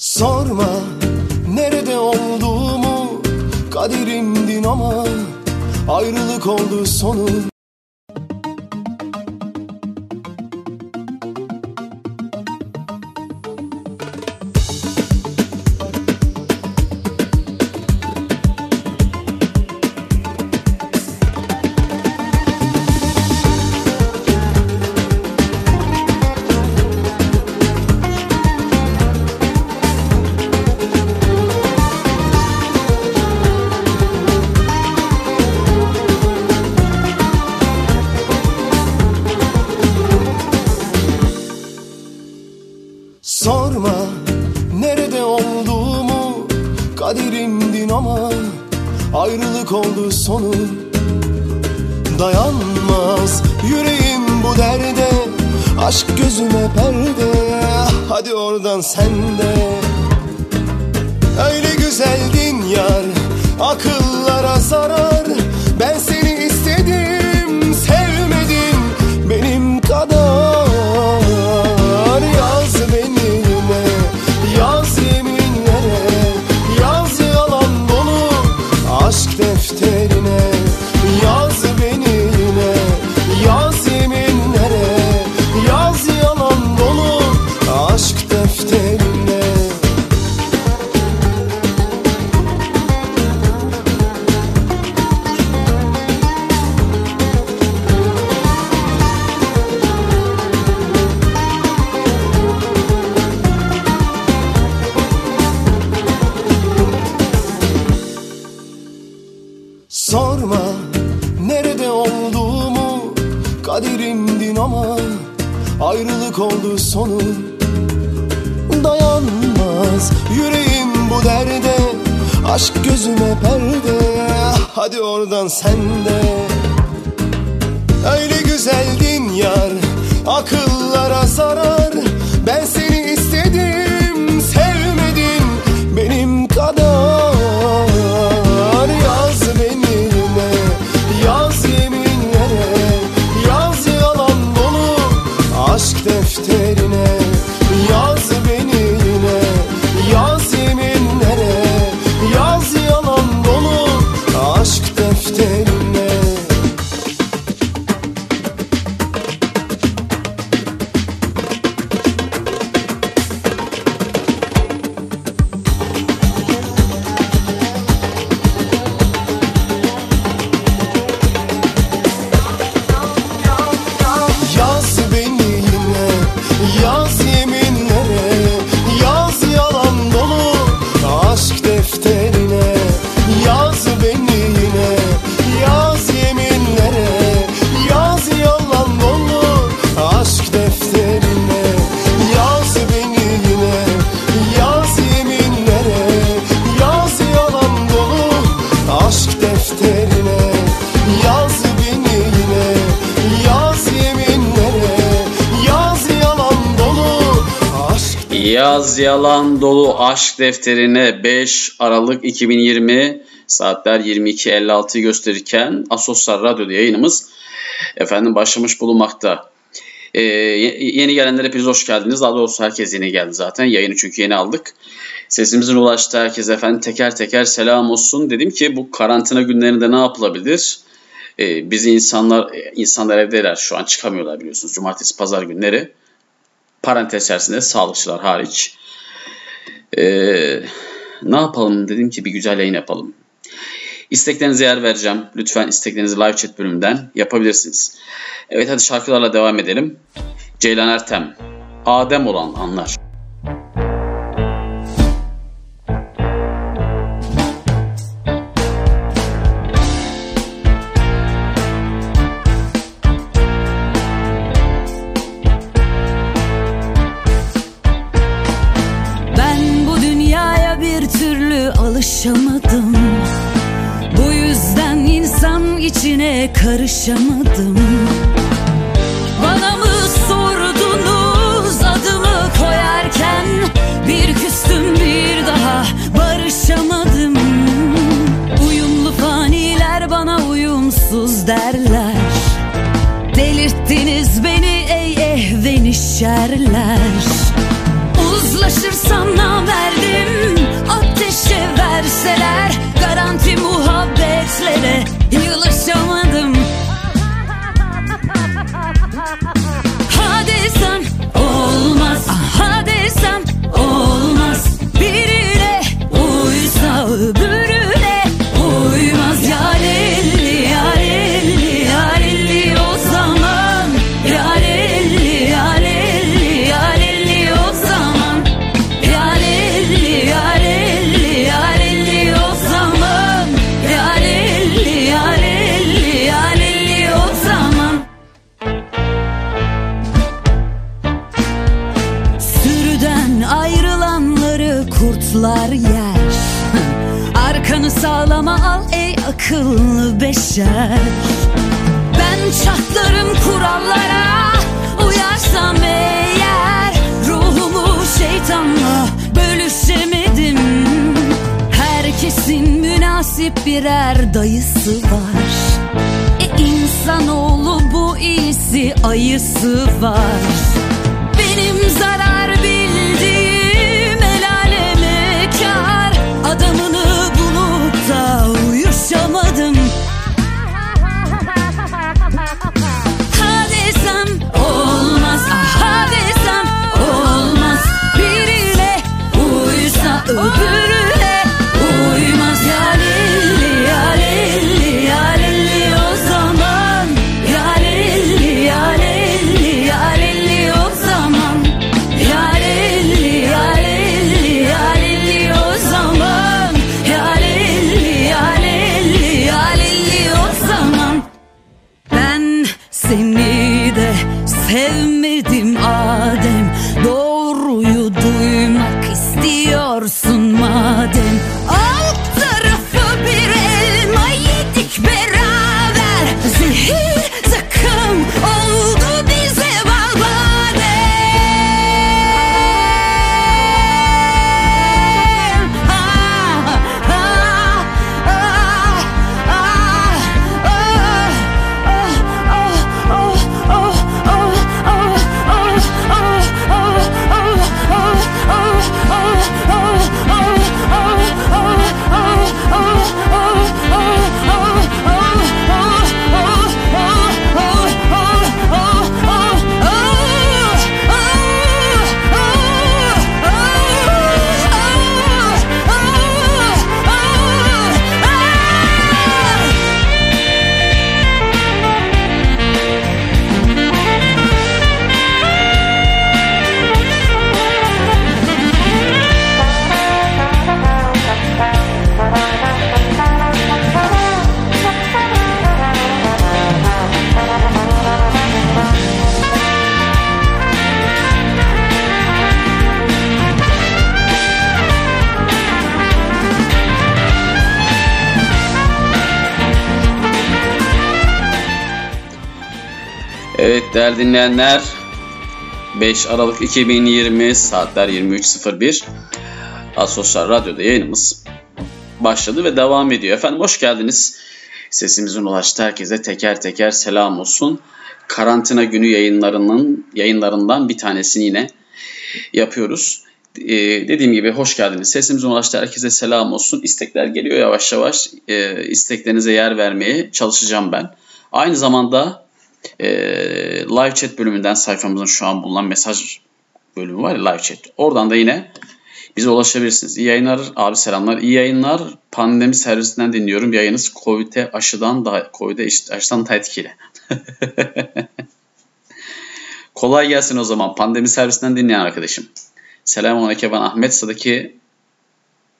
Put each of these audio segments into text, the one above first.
Sorma nerede olduğumu kaderimdin ama ayrılık oldu sonu defterine 5 Aralık 2020 saatler 22.56'yı gösterirken Asosyal Radyo'da yayınımız efendim başlamış bulunmakta. Ee, ye- yeni gelenlere hepiniz hoş geldiniz. Daha doğrusu herkes yeni geldi zaten. Yayını çünkü yeni aldık. Sesimizin ulaştı herkes efendim teker teker selam olsun. Dedim ki bu karantina günlerinde ne yapılabilir? Ee, bizi insanlar insanlar evdeler şu an çıkamıyorlar biliyorsunuz. Cumartesi pazar günleri parantez içerisinde sağlıkçılar hariç. Ee, ne yapalım dedim ki bir güzel yayın yapalım. İsteklerinize yer vereceğim. Lütfen isteklerinizi live chat bölümünden yapabilirsiniz. Evet hadi şarkılarla devam edelim. Ceylan Ertem. Adem olan anlar. barışamadım Bana mı sordunuz adımı koyarken? Bir küstüm bir daha barışamadım. Uyumlu faniler bana uyumsuz derler. Delirttiniz beni ey ehven şerler Uzlaşırsam namerdim ateşe verseler. Akıllı beşer. Ben çatlarım kurallara Uyarsam eğer Ruhumu şeytanla bölüşemedim. Herkesin münasip birer dayısı var. E insanoğlu bu iyisi ayısı var. Benim zarar bildiğim dinleyenler 5 Aralık 2020 saatler 23.01 Asosyal Radyo'da yayınımız başladı ve devam ediyor. Efendim hoş geldiniz. Sesimizin ulaştı herkese teker teker selam olsun. Karantina günü yayınlarının yayınlarından bir tanesini yine yapıyoruz. Ee, dediğim gibi hoş geldiniz. Sesimizin ulaştı herkese selam olsun. İstekler geliyor yavaş yavaş. Ee, isteklerinize yer vermeye çalışacağım ben. Aynı zamanda e, live chat bölümünden sayfamızın şu an bulunan mesaj bölümü var ya live chat. Oradan da yine bize ulaşabilirsiniz. İyi yayınlar abi selamlar. İyi yayınlar. Pandemi servisinden dinliyorum. Yayınız Covid'e aşıdan da Covid'e aşıdan da etkili. Kolay gelsin o zaman. Pandemi servisinden dinleyen arkadaşım. Selamünaleyküm ben Ahmet. Sıradaki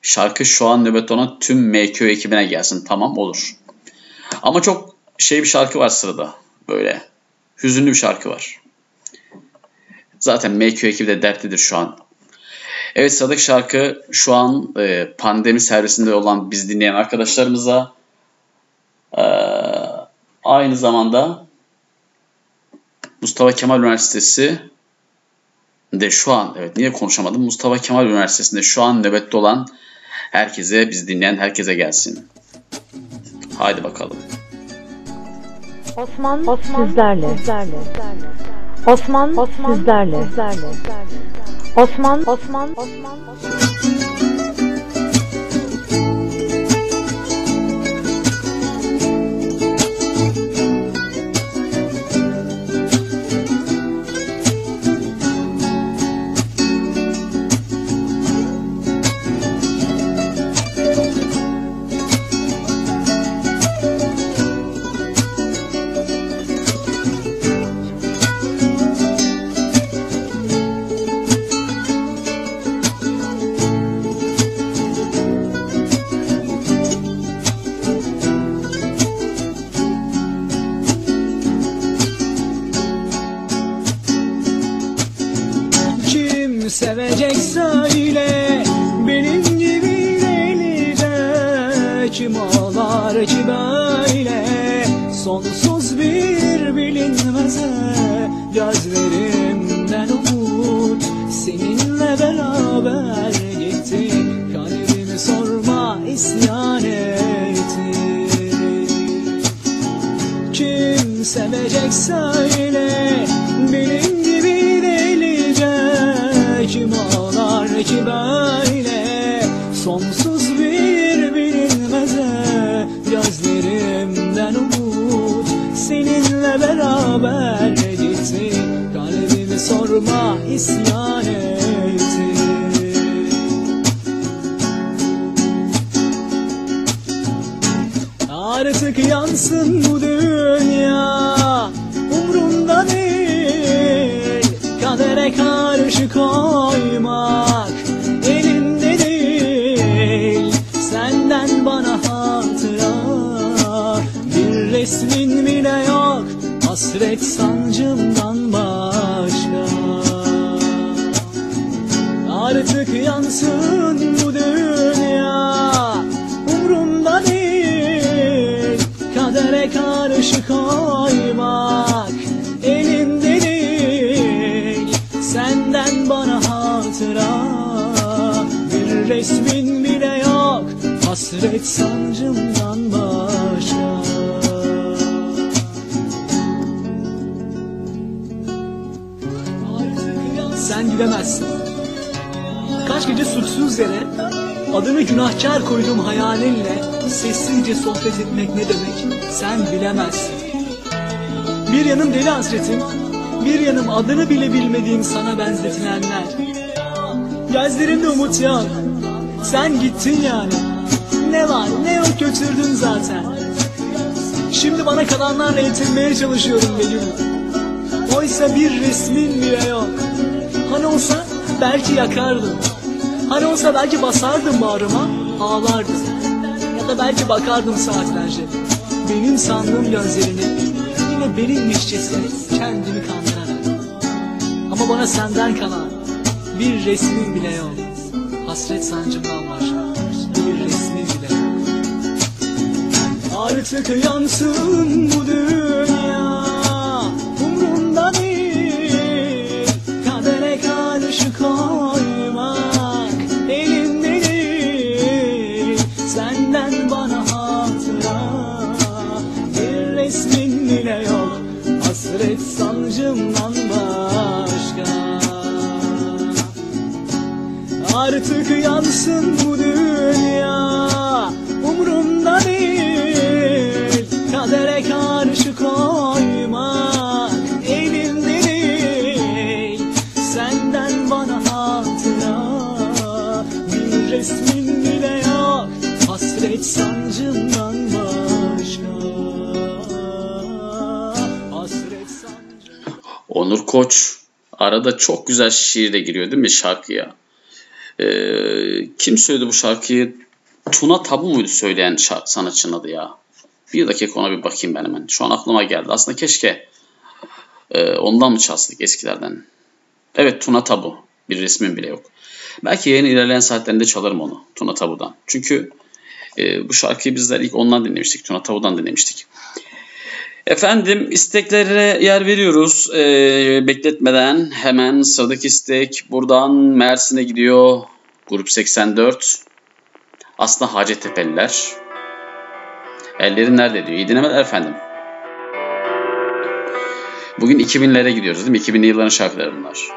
şarkı şu an nöbet olan tüm MQ ekibine gelsin. Tamam olur. Ama çok şey bir şarkı var sırada. Böyle hüzünlü bir şarkı var. Zaten MQ ekibi de dertlidir şu an. Evet sıradaki şarkı şu an e, pandemi servisinde olan biz dinleyen arkadaşlarımıza e, aynı zamanda Mustafa Kemal Üniversitesi de şu an evet niye konuşamadım Mustafa Kemal Üniversitesi'nde şu an nöbette olan herkese biz dinleyen herkese gelsin. Haydi bakalım. Osman, Osman sizlerle. sizlerle. Osman, Osman sizlerle. sizlerle. Osman, Osman, Osman. Kim sevecek söyle Benim kim ağlar ki böyle Sonsuz bir bilinmeze Gözlerimden umut Seninle beraber gitti Kalbimi sorma isyan etti kim sevecek söyle Benim ağlar ki böyle Sonsuz bir bilinmeze Gözlerimden umut Seninle beraber gitti Kalbimi sorma isyan etti Artık yansın bu Hasret sancımdan başka Sen gidemezsin. Kaç gece suçsuz yere Adını günahkar koyduğum hayalinle Sessizce sohbet etmek ne demek? Sen bilemezsin. Bir yanım deli hasretim Bir yanım adını bile bilmediğim sana benzetilenler Gözlerimde umut yok Sen gittin yani Ne var ne yok götürdün zaten. Şimdi bana kalanlarla yetinmeye çalışıyorum benim Oysa bir resmin bile yok. Hani olsa belki yakardım. Hani olsa belki basardım bağrıma ağlardım. Ya da belki bakardım saatlerce. Benim sandığım gözlerini Yine benimmişçesine kendimi kandırarak. Ama bana senden kalan bir resmin bile yok. Hasret sancımdan Artık yansın bu dünya. Umrumda değil Kadere karşı koymak Elimde değil Senden bana hatıra. Bir resmin bile yok Hasret sancımdan başka. Artık yansın bu Onur Koç arada çok güzel şiir de giriyor değil mi şarkıya? Ee, kim söyledi bu şarkıyı? Tuna Tabu muydu söyleyen şarkı, sanatçının adı ya? Bir dakika ona bir bakayım ben hemen. Şu an aklıma geldi. Aslında keşke e, ondan mı çalsaydık eskilerden? Evet Tuna Tabu. Bir resmin bile yok. Belki yayın ilerleyen saatlerinde çalarım onu. Tuna Tabu'dan. Çünkü e, bu şarkıyı bizler ilk ondan dinlemiştik. Tuna Tabu'dan dinlemiştik. Efendim isteklere yer veriyoruz. Ee, bekletmeden hemen sıradaki istek buradan Mersin'e gidiyor. Grup 84. Aslında Hacettepe'liler. Ellerin nerede diyor. İyi dinlemeler efendim. Bugün 2000'lere gidiyoruz değil mi? 2000'li yılların şarkıları bunlar.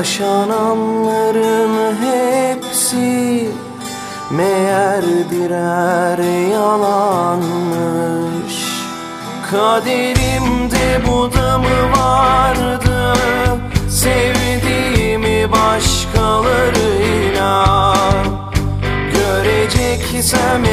Yaşananların hepsi meğer birer yalanmış. Kaderimde bu da mı vardı Sevdiğimi başkalarıyla Göreceksem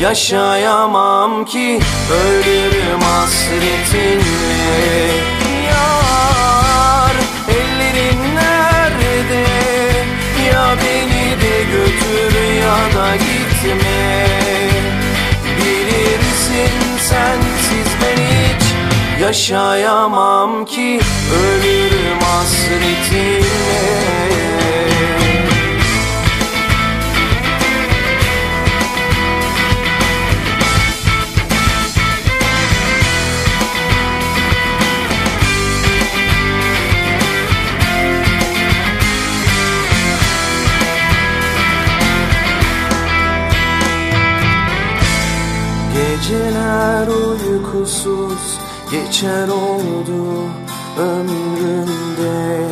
yaşayamam ki Ölürüm hasretinle. Yar ellerin nerede? Ya beni de götür ya da gitme. Bilirsin sensiz ben hiç yaşayamam ki Ölürüm hasretinle Geceler uykusuz geçer oldu ömrümde.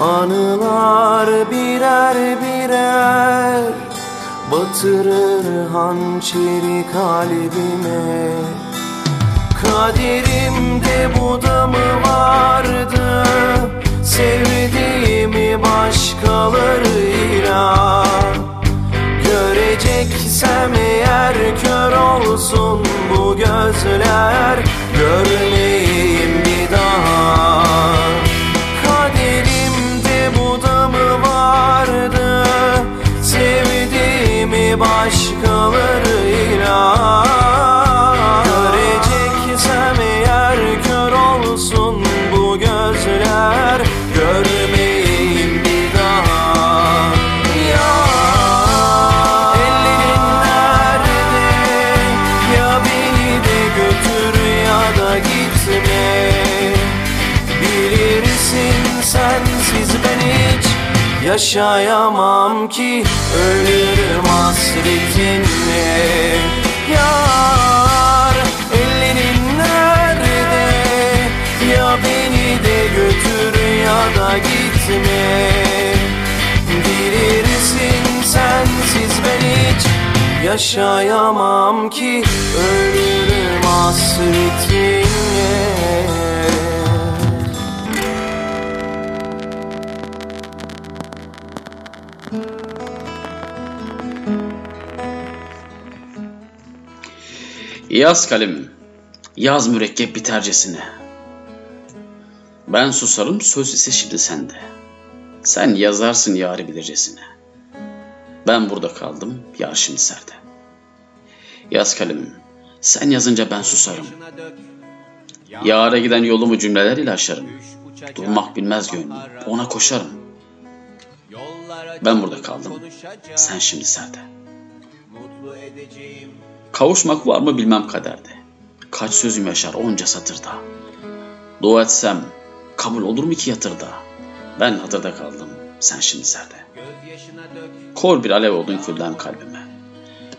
Anılar birer birer batırır hançeri kalbime. Kaderimde bu da mı vardı Sevdiğimi başkalarıyla Göreceksem eğer kör olsun bu gözler. Görmeyeyim bir daha. Kaderimde bu da mı vardı? Sevdiğimi başkalarıyla yaşayamam ki Ölürüm hasretinle Yar ellerin nerede? Ya beni de götür ya da gitme. Bilirsin sensiz ben hiç yaşayamam ki Ölürüm hasretinle Yaz kalemim, yaz mürekkep bitercesine. Ben susarım, söz ise şimdi sende. Sen yazarsın yarı bilircesine. Ben burada kaldım, yar şimdi serde. Yaz kalemim, sen yazınca ben susarım. Yara giden yolumu cümleler ile aşarım. Durmak bilmez gönlüm, ona koşarım. Ben burada kaldım, sen şimdi serde. Kavuşmak var mı bilmem kaderde. Kaç sözüm yaşar onca satırda. Dua etsem kabul olur mu ki yatırda? Ben hatırda kaldım, sen şimdi serde. Kor bir alev oldun külden kalbime.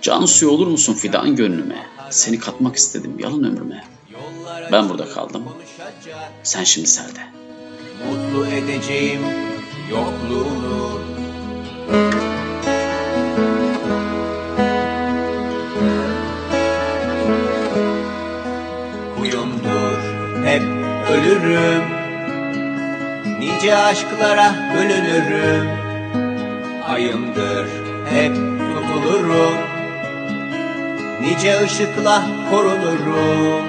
Can suyu olur musun fidan gönlüme? Seni katmak istedim yalın ömrüme. Ben burada kaldım, sen şimdi serde. Mutlu edeceğim yokluğunu ölürüm. Nice aşklara bölünürüm. Ayımdır hep tutulurum. Nice ışıkla korunurum.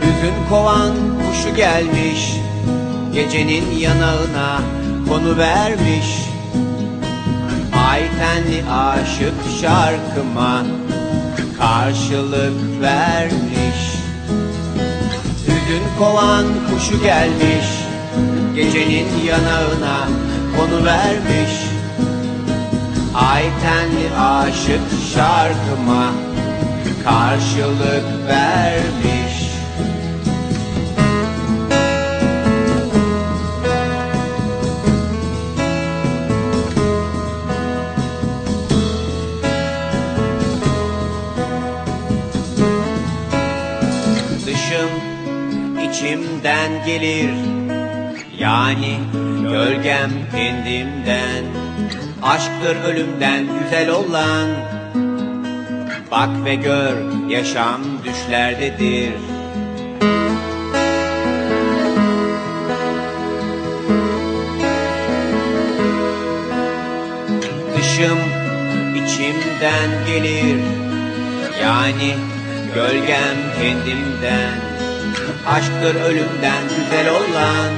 Hüzün kovan kuşu gelmiş Gecenin yanağına konu vermiş. Ay tenli aşık şarkıma karşılık vermiş. Hüzün kovan kuşu gelmiş Gecenin yanağına konu vermiş. Ay tenli aşık şarkıma karşılık vermiş Dışım içimden gelir. Yani gölgem kendimden. Aşktır ölümden güzel olan. Bak ve gör yaşam düşlerdedir. Dışım içimden gelir. Yani gölgem kendimden Aşktır ölümden güzel olan.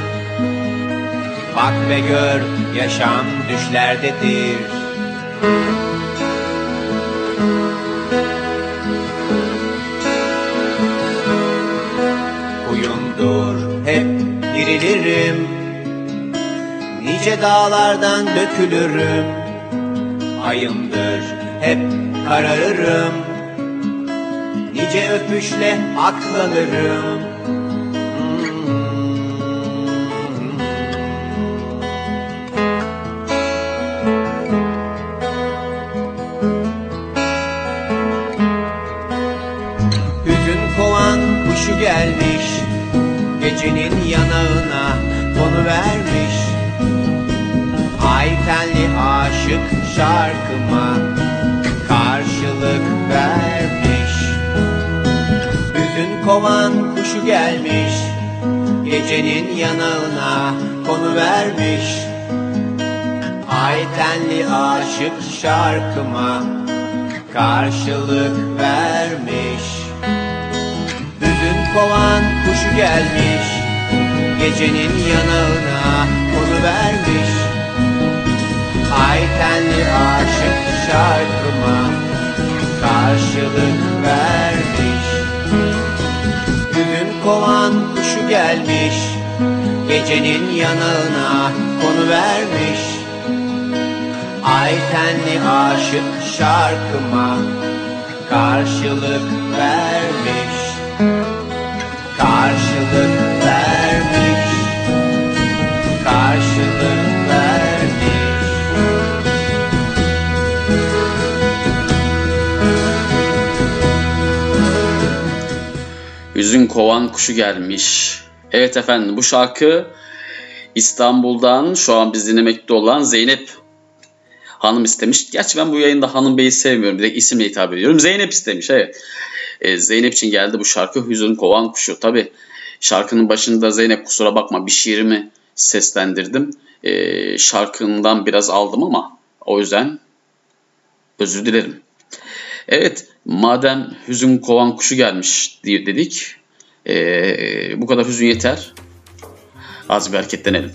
Bak ve gör yaşam düşlerdedir. Huyumdur hep dirilirim. Nice dağlardan dökülürüm. Ayımdır hep kararırım Nice öpüşle aklanırım. Hüzün kovan kuşu gelmiş Gecenin yanağına konu vermiş. Ay tenli aşık şarkıma kovan kuşu gelmiş Gecenin yanağına konu vermiş. Ay tenli aşık şarkıma karşılık vermiş. Hüzün kovan kuşu gelmiş Gecenin yanağına konu vermiş. Ay tenli aşık şarkıma karşılık vermiş kovan kuşu gelmiş Gecenin yanağına konu vermiş. Ay tenli aşık şarkıma karşılık vermiş Hüzün kovan kuşu gelmiş. Evet efendim bu şarkı İstanbul'dan şu an biz dinlemekte olan Zeynep Hanım istemiş. Gerçi ben bu yayında Hanım Bey'i sevmiyorum. Direkt isimle hitap ediyorum. Zeynep istemiş evet. Ee, Zeynep için geldi bu şarkı Hüzün Kovan Kuşu. Tabi şarkının başında Zeynep kusura bakma bir şiirimi seslendirdim. Ee, şarkından biraz aldım ama o yüzden özür dilerim. Evet madem hüzün kovan kuşu gelmiş dedik. Ee, bu kadar hüzün yeter. Az bir hareketlenelim.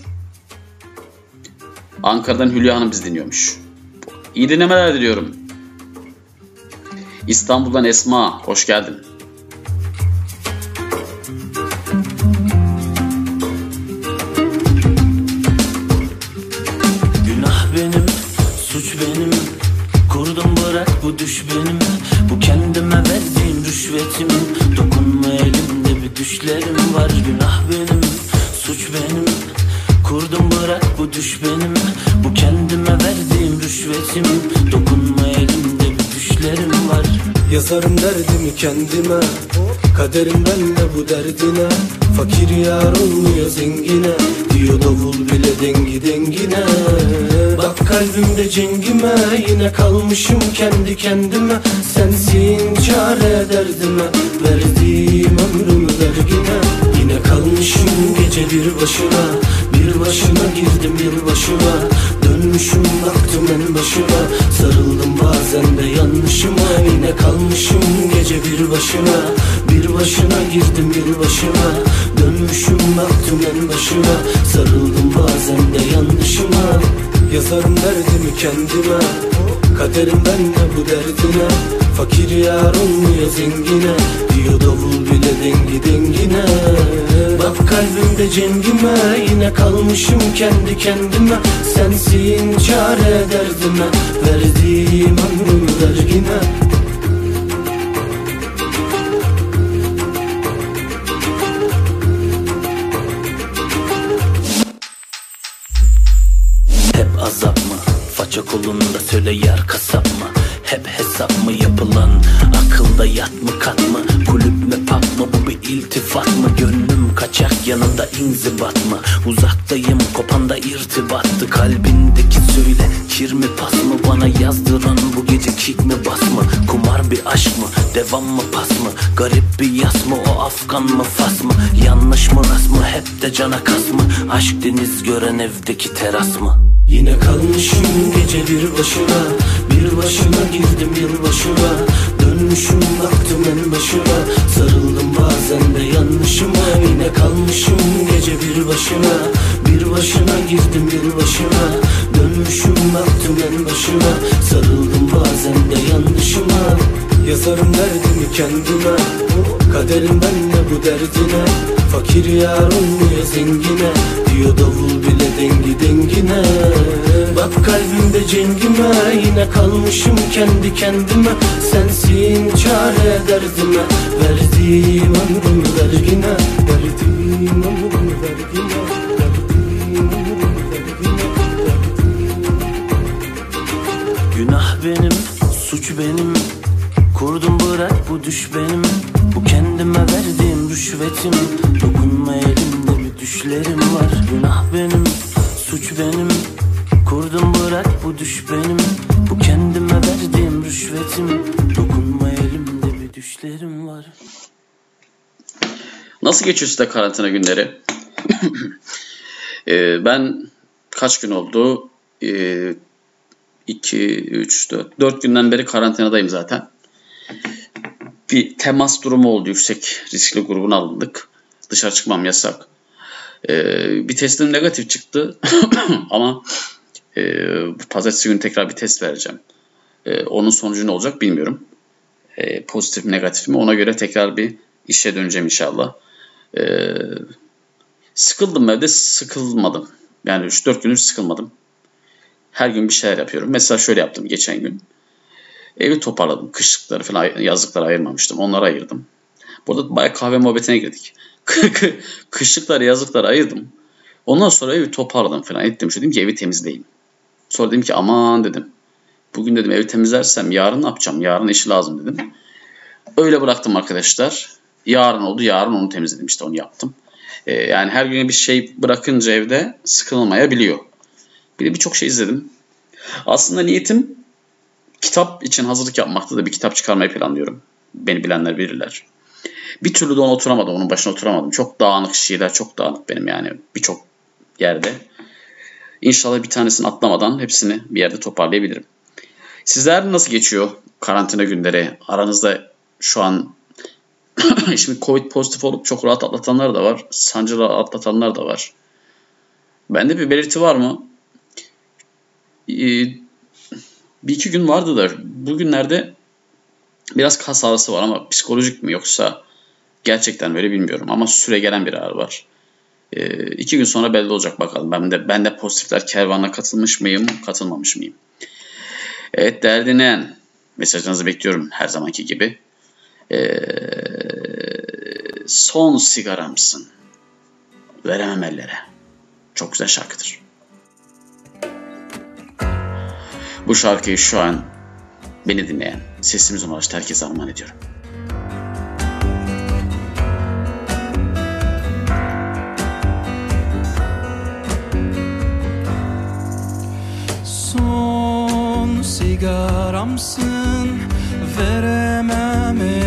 Ankara'dan Hülya Hanım biz dinliyormuş. İyi dinlemeler diliyorum. İstanbul'dan Esma, hoş geldin. Günah benim, suç benim Kurdum bırak bu düş benim Bu kendime verdiğim bir düşlerim var Günah benim, suç benim. Kurdum bırak bu düş benim Bu kendime verdiğim rüşvetimin Dokunma elimde bir düşlerim var. Yazarım derdimi kendime Kaderim benle bu derdine. Fakir yar olmuyor zengine Diyor davul bile dengi dengine. Bak kalbimde cengime Yine kalmışım kendi kendime. Sensin çare derdime Verdiğim ömrümü vergine Yine kalmışım gece bir başına. Bir başına girdim bir başıma. Dönmüşüm baktım en başıma Sarıldım bazen de yanlışıma. Yine kalmışım gece bir başına. Bir başına girdim bir başıma Dönmüşüm baktım en başıma Sarıldım bazen de yanlışıma. Yazarım derdimi kendime. Kaderim benle bu derdine Fakir yar olmuyor zengine? Diyor davul bile dengi dengine. Bak kalbimde cengime Yine kalmışım kendi kendime. Sensin çare derdime Verdiğim ömrüm vergine Hep azap mı? Faça kolunda söyle yar kasap Akılda yat mı kat mı? Kulüp mü pub mı? Bu bir iltifat mı? Gönlüm kaçak yanında inzibat mı? Uzaktayım kopanda irtibattı Kalbindeki söyle kir mi pas mı? Bana yazdıran bu gece kick mi bas mı? Kumar bir aşk mı? Devam mı pas mı? Garip bir yas mı? O Afgan mı Fas mı? Yanlış mı rast mı? Hep de cana kas mı? Aşk deniz gören evdeki teras mı? Yine kalmışım gece bir başına Bir başına girdim yılbaşına Dönmüşüm baktım en başına. Sarıldım bazen de yanlışıma. Yine kalmışım gece bir başına. Bir başına girdim yılbaşına Dönmüşüm baktım en başına. Sarıldım bazen de yanlışıma. Yazarım derdimi kendime. Kaderim benle bu derdine. Fakir yar olmuyor zengine. Diyor davul bile dengi dengine Bak kalbimde cengime Yine kalmışım kendi kendime. Sensin çare derdime Verdiğim ömrümü vergine Verdiğim ömrümü vergine Günah benim, suç benim. Kurdum bırak bu düş benim. Bu kendime verdiğim rüşvetim. Dokunma elimde bir düşlerim var. Günah benim, suç benim Kurdum bırak bu düş benim Bu kendime verdiğim rüşvetim Dokunma elimde bir düşlerim var Nasıl geçiyor size karantina günleri? Ee, ben kaç gün oldu? 2, 3, 4, 4 günden beri karantinadayım zaten. Bir temas durumu oldu. Yüksek riskli grubuna alındık. Dışarı çıkmam yasak. Ee, bir testim negatif çıktı. Ama e, pazartesi günü tekrar bir test vereceğim. Ee, onun sonucu ne olacak bilmiyorum. Ee, pozitif mi negatif mi ona göre tekrar bir işe döneceğim inşallah. Ee, sıkıldım evde sıkılmadım. Yani 3-4 gündür sıkılmadım. Her gün bir şeyler yapıyorum. Mesela şöyle yaptım geçen gün. Evi toparladım. Kışlıkları falan yazlıkları ayırmamıştım. Onları ayırdım. Burada bayağı kahve muhabbetine girdik. Kışlıkları yazlıkları ayırdım. Ondan sonra evi toparladım falan ettim. Şu dedim ki evi temizleyeyim. Sonra dedim ki aman dedim. Bugün dedim evi temizlersem yarın ne yapacağım? Yarın işi lazım dedim. Öyle bıraktım arkadaşlar. Yarın oldu. Yarın onu temizledim. işte onu yaptım. Ee, yani her gün bir şey bırakınca evde sıkılmayabiliyor. Bir de birçok şey izledim. Aslında niyetim kitap için hazırlık yapmakta da bir kitap çıkarmayı planlıyorum. Beni bilenler bilirler. Bir türlü de ona oturamadım. Onun başına oturamadım. Çok dağınık şeyler. Çok dağınık benim yani. Birçok yerde. İnşallah bir tanesini atlamadan hepsini bir yerde toparlayabilirim. Sizler nasıl geçiyor karantina günleri? Aranızda şu an şimdi Covid pozitif olup çok rahat atlatanlar da var. Sancılı atlatanlar da var. Bende bir belirti var mı? Ee, bir iki gün vardı da bugünlerde biraz kas ağrısı var ama psikolojik mi yoksa gerçekten böyle bilmiyorum ama süre gelen bir ağrı var. Ee, iki gün sonra belli olacak bakalım. Ben de ben de pozitifler kervanına katılmış mıyım, katılmamış mıyım? Evet değerli dinleyen, mesajınızı bekliyorum her zamanki gibi. Ee, son sigaramsın. Veremem ellere. Çok güzel şarkıdır. Bu şarkıyı şu an beni dinleyen, sesimiz ulaştı herkese armağan ediyorum. Sigaramsın veremem ellere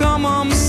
yakamam seni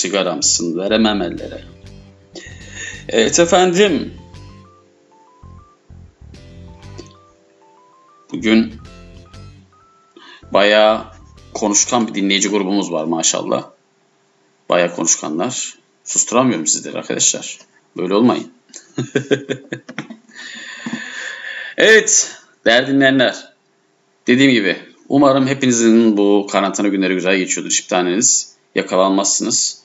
sigaramsın veremem ellere. Evet efendim. Bugün bayağı konuşkan bir dinleyici grubumuz var maşallah. Bayağı konuşkanlar. Susturamıyorum sizleri arkadaşlar. Böyle olmayın. evet değerli dinleyenler. Dediğim gibi umarım hepinizin bu karantina günleri güzel geçiyordur. Hiçbir taneniz yakalanmazsınız.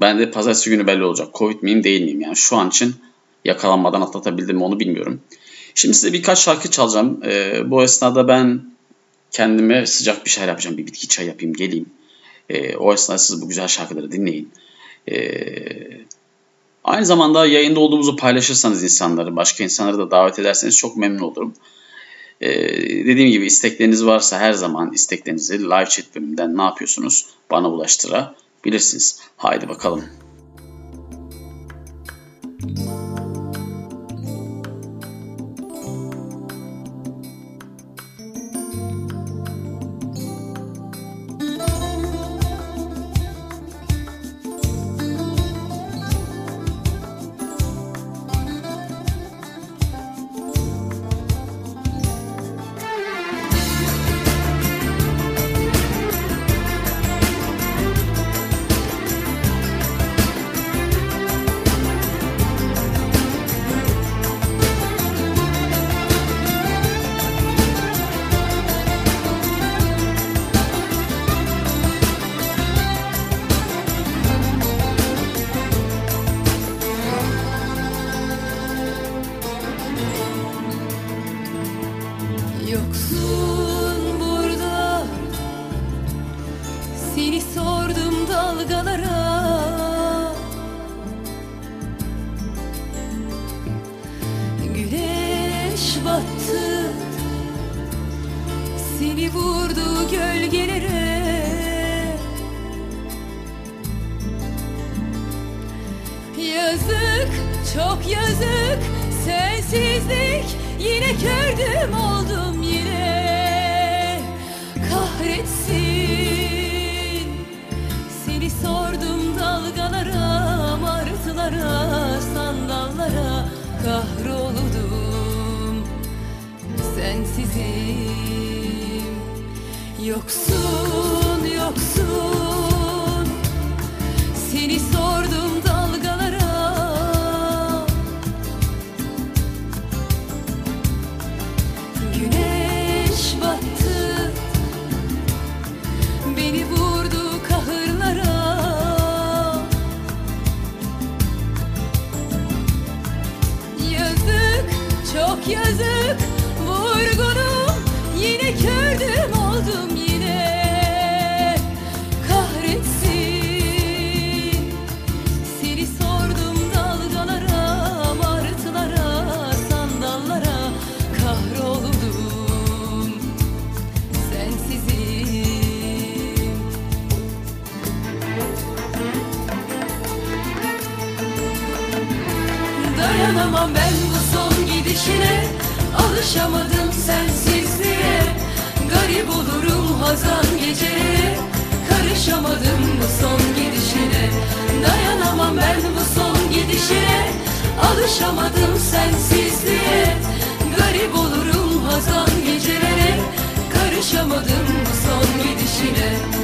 Ben de pazartesi günü belli olacak. Covid miyim değil miyim? Yani şu an için yakalanmadan atlatabildim mi onu bilmiyorum. Şimdi size birkaç şarkı çalacağım. Ee, bu esnada ben kendime sıcak bir şeyler yapacağım. Bir bitki çay yapayım geleyim. Ee, o esnada siz bu güzel şarkıları dinleyin. Ee, aynı zamanda yayında olduğumuzu paylaşırsanız insanları, başka insanları da davet ederseniz çok memnun olurum. Ee, dediğim gibi istekleriniz varsa her zaman isteklerinizi live chat bölümünden ne yapıyorsunuz bana ulaştırabilirsiniz. Haydi bakalım. Yazık, çok yazık. Sensizlik Yine kördüm oldum yine. Kahretsin. Seni sordum dalgalara Martılara, sandallara. Kahroldum. Sensizim. Yoksun, yoksun. Seni sordum yazık Vurgunum. Yine kördüm gidişine Alışamadım sensizliğe. Garip olurum hazan gecelere Karışamadım bu son gidişine. Dayanamam ben bu son gidişine Alışamadım sensizliğe. Garip olurum hazan gecelere Karışamadım bu son gidişine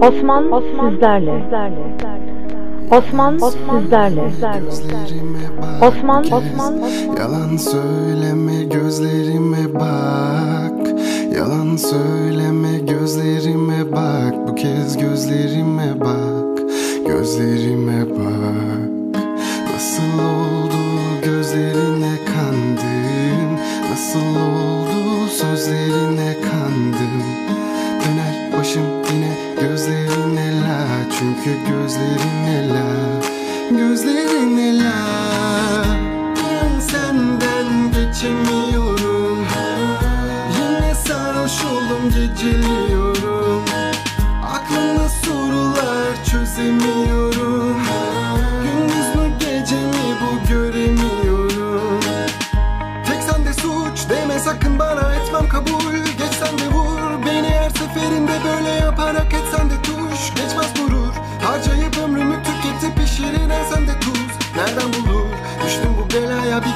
Osman, sizlerle. Osman, sizlerle. Osman, Osman, Yalan söyleme gözlerime bak. Yalan söyleme gözlerime bak. Bu kez gözlerime bak. Gözlerime bak Çünkü gözlerine la Gözlerine la Ben senden geçemiyorum. Yine sarhoş oldum geceliyorum. Aklımda sorular çözemiyorum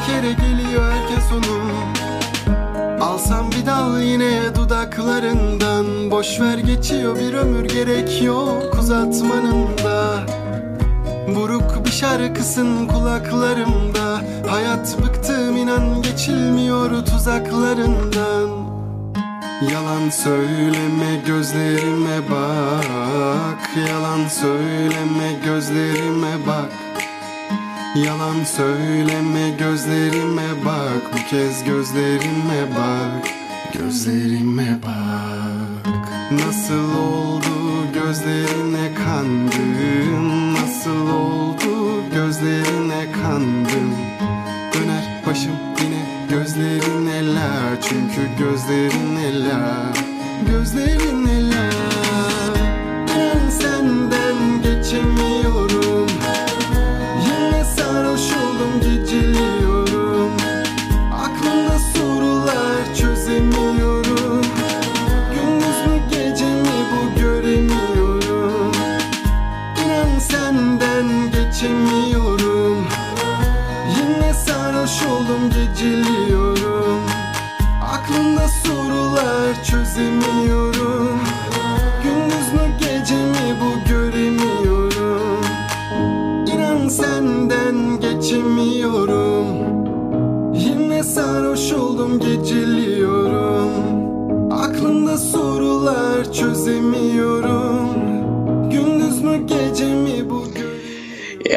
kere geliyor herkes sonum Alsam bir dal yine dudaklarından. Boş ver geçiyor bir ömür gerek yok uzatmanın da. Buruk bir şarkısın kulaklarımda. Hayat bıktım inan geçilmiyor tuzaklarından. Yalan söyleme gözlerime bak. Yalan söyleme gözlerime bak Yalan söyleme gözlerime bak. Bu kez gözlerime bak. Gözlerime bak. Nasıl oldu gözlerine kandım Nasıl oldu gözlerine kandım Döner başım yine gözlerine la. Çünkü gözlerine la. Gözlerine la. Ben senden geçemiyorum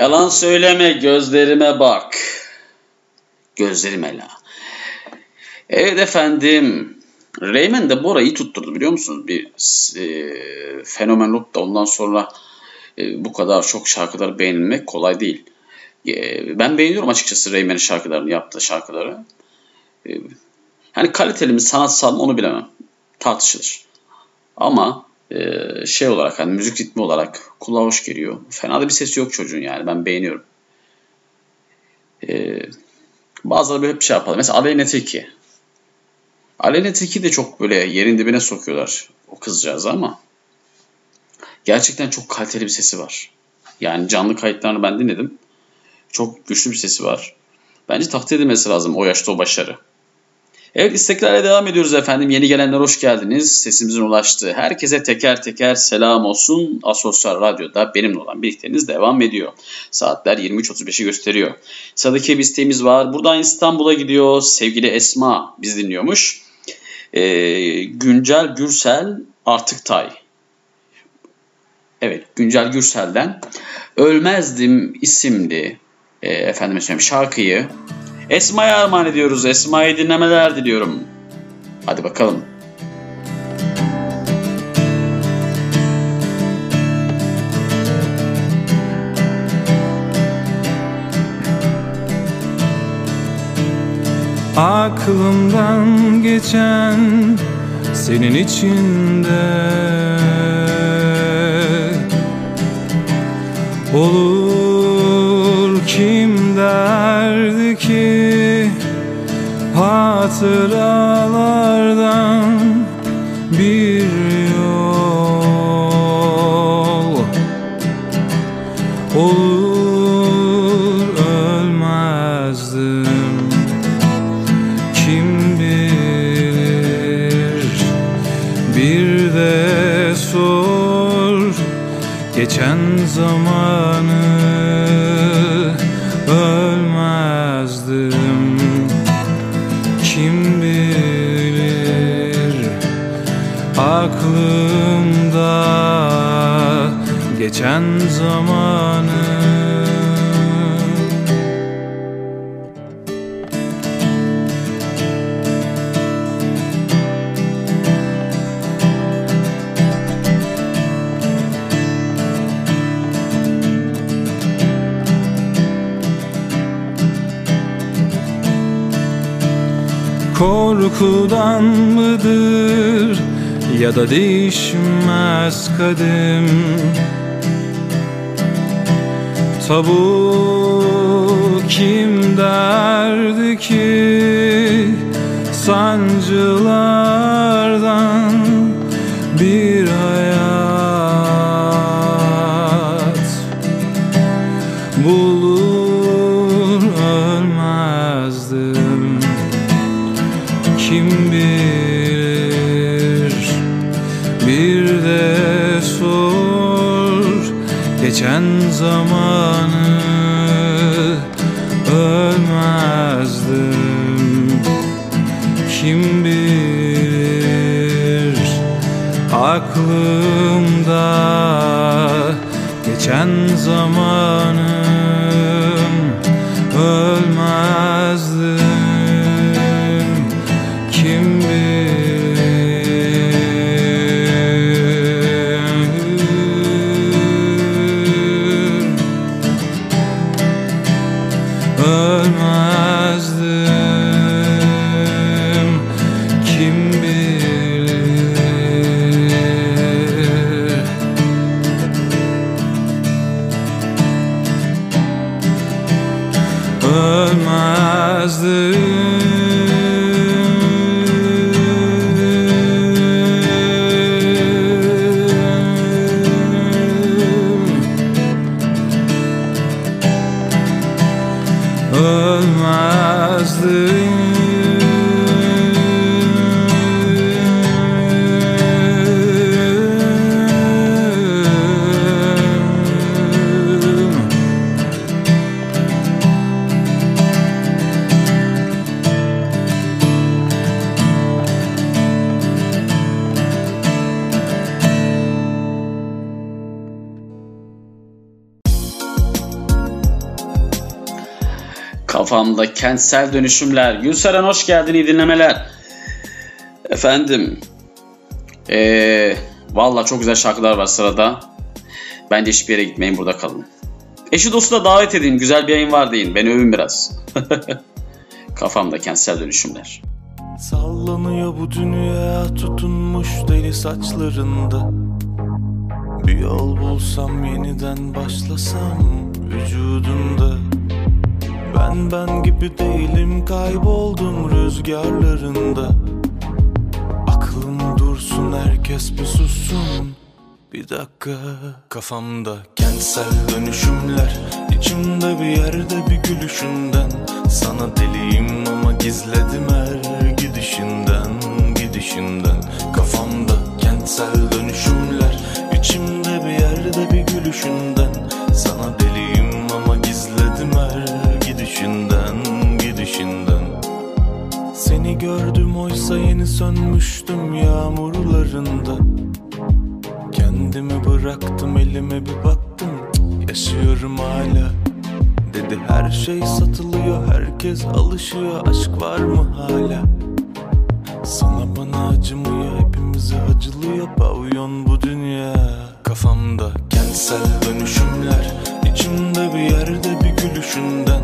Yalan söyleme gözlerime bak. Gözlerime la. Evet efendim. Reymen de Bora'yı tutturdu biliyor musunuz? Bir e, fenomen olup da ondan sonra e, bu kadar çok şarkıları beğenilmek kolay değil. E, ben beğeniyorum açıkçası Reymen'in şarkılarını, yaptığı şarkıları. E, hani kaliteli mi, sanatsal mı onu bilemem. Tartışılır. Ama e, şey olarak hani müzik ritmi olarak kulağa hoş geliyor. Fena da bir sesi yok çocuğun yani ben beğeniyorum. E, bazıları böyle bir şey yapar. Mesela Aleyna Tilki. Aleyna Tilki de çok böyle yerin dibine sokuyorlar o kızcağızı ama gerçekten çok kaliteli bir sesi var. Yani canlı kayıtlarını ben dinledim. Çok güçlü bir sesi var. Bence takdir edilmesi lazım o yaşta o başarı. Evet isteklerle devam ediyoruz efendim. Yeni gelenler hoş geldiniz. Sesimizin ulaştığı herkese teker teker selam olsun. Asosyal Radyo'da benimle olan birlikteliğiniz devam ediyor. Saatler 23.35'i gösteriyor. Sıradaki bir isteğimiz var. Buradan İstanbul'a gidiyor. Sevgili Esma biz dinliyormuş. Ee, Güncel Gürsel Artık Tay. Evet Güncel Gürsel'den Ölmezdim isimli e, efendime şarkıyı Esma'ya armağan ediyoruz. Esma'yı dinlemeler diliyorum. Hadi bakalım. Aklımdan geçen senin içinde Olur kim derdi ki hatıralardan geçen zamanı. Korkudan mıdır ya da değişmez kadim Tabu kim derdi ki sancılardan bir hayat geçen zamanım kentsel dönüşümler. Gülseren hoş geldin iyi dinlemeler. Efendim. Ee, Valla çok güzel şarkılar var sırada. Bence hiçbir yere gitmeyin burada kalın. Eşi dostu da davet edin. Güzel bir yayın var deyin. Beni övün biraz. Kafamda kentsel dönüşümler. Sallanıyor bu dünya tutunmuş deli saçlarında Bir yol bulsam yeniden başlasam vücudumda Ben ben gibi değilim kayboldum rüzgarlarında. Aklım dursun herkes bir sussun. Bir dakika kafamda kentsel dönüşümler. İçimde bir yerde bir gülüşünden. Sana deliyim ama gizledim her gidişinden Gidişinden. Kafamda kentsel dönüşümler. İçimde bir yerde bir gülüşünden. Sana deliyim her gidişinden. Seni gördüm oysa yeni sönmüştüm yağmurlarında. Kendimi bıraktım elime bir baktım Yaşıyorum hala. Dedi her şey satılıyor herkes alışıyor Aşk var mı hala? Sana bana acımıyor hepimize acılıyor Pavyon bu dünya. Kafamda kentsel dönüşümler içimde bir yerde bir gülüşünden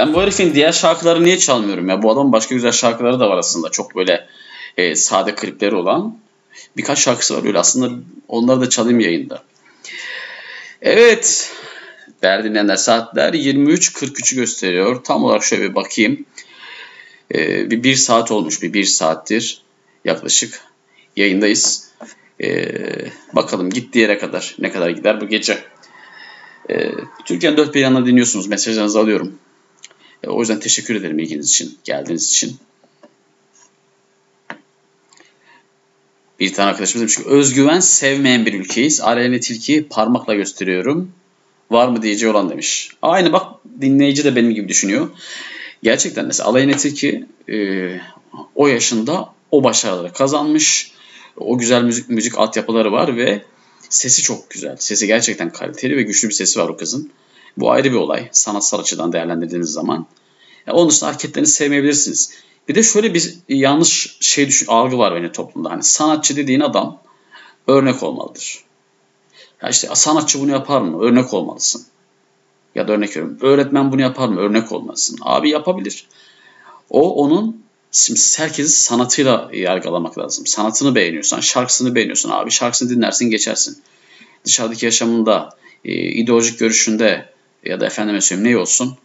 Ben bu herifin diğer şarkıları niye çalmıyorum ya? Bu adamın başka güzel şarkıları da var aslında. Çok böyle e, sade klipleri olan. Birkaç şarkısı var öyle. Aslında onları da çalayım yayında. Evet. Değerli dinleyenler saatler 23.43'ü gösteriyor. Tam olarak şöyle bir bakayım. E, bir, bir saat olmuş. Bir bir saattir yaklaşık yayındayız. E, bakalım gittiği yere kadar ne kadar gider bu gece. E, Türkiye'nin dört bir yanına dinliyorsunuz. Mesajlarınızı alıyorum. E, o yüzden teşekkür ederim ilginiz için, geldiğiniz için. Bir tane arkadaşımız demiş ki özgüven sevmeyen bir ülkeyiz. Aleyhine tilki parmakla gösteriyorum. Var mı diyeceği olan demiş. Aynı bak dinleyici de benim gibi düşünüyor. Gerçekten mesela Aleyhine tilki e, o yaşında o başarıları kazanmış. O güzel müzik, müzik altyapıları var ve sesi çok güzel. Sesi gerçekten kaliteli ve güçlü bir sesi var o kızın. Bu ayrı bir olay. Sanatsal açıdan değerlendirdiğiniz zaman. Yani onun dışında hareketlerini sevmeyebilirsiniz. Bir de şöyle bir yanlış şey düşün, algı var benim toplumda. Hani sanatçı dediğin adam örnek olmalıdır. Ya işte sanatçı bunu yapar mı? Örnek olmalısın. Ya da örnek veriyorum. Öğretmen bunu yapar mı? Örnek olmalısın. Abi yapabilir. O onun şimdi herkesi sanatıyla yargılamak lazım. Sanatını beğeniyorsan, şarkısını beğeniyorsan abi şarkısını dinlersin geçersin. Dışarıdaki yaşamında, e, ideolojik görüşünde ya da efendime söyleyeyim ne olsun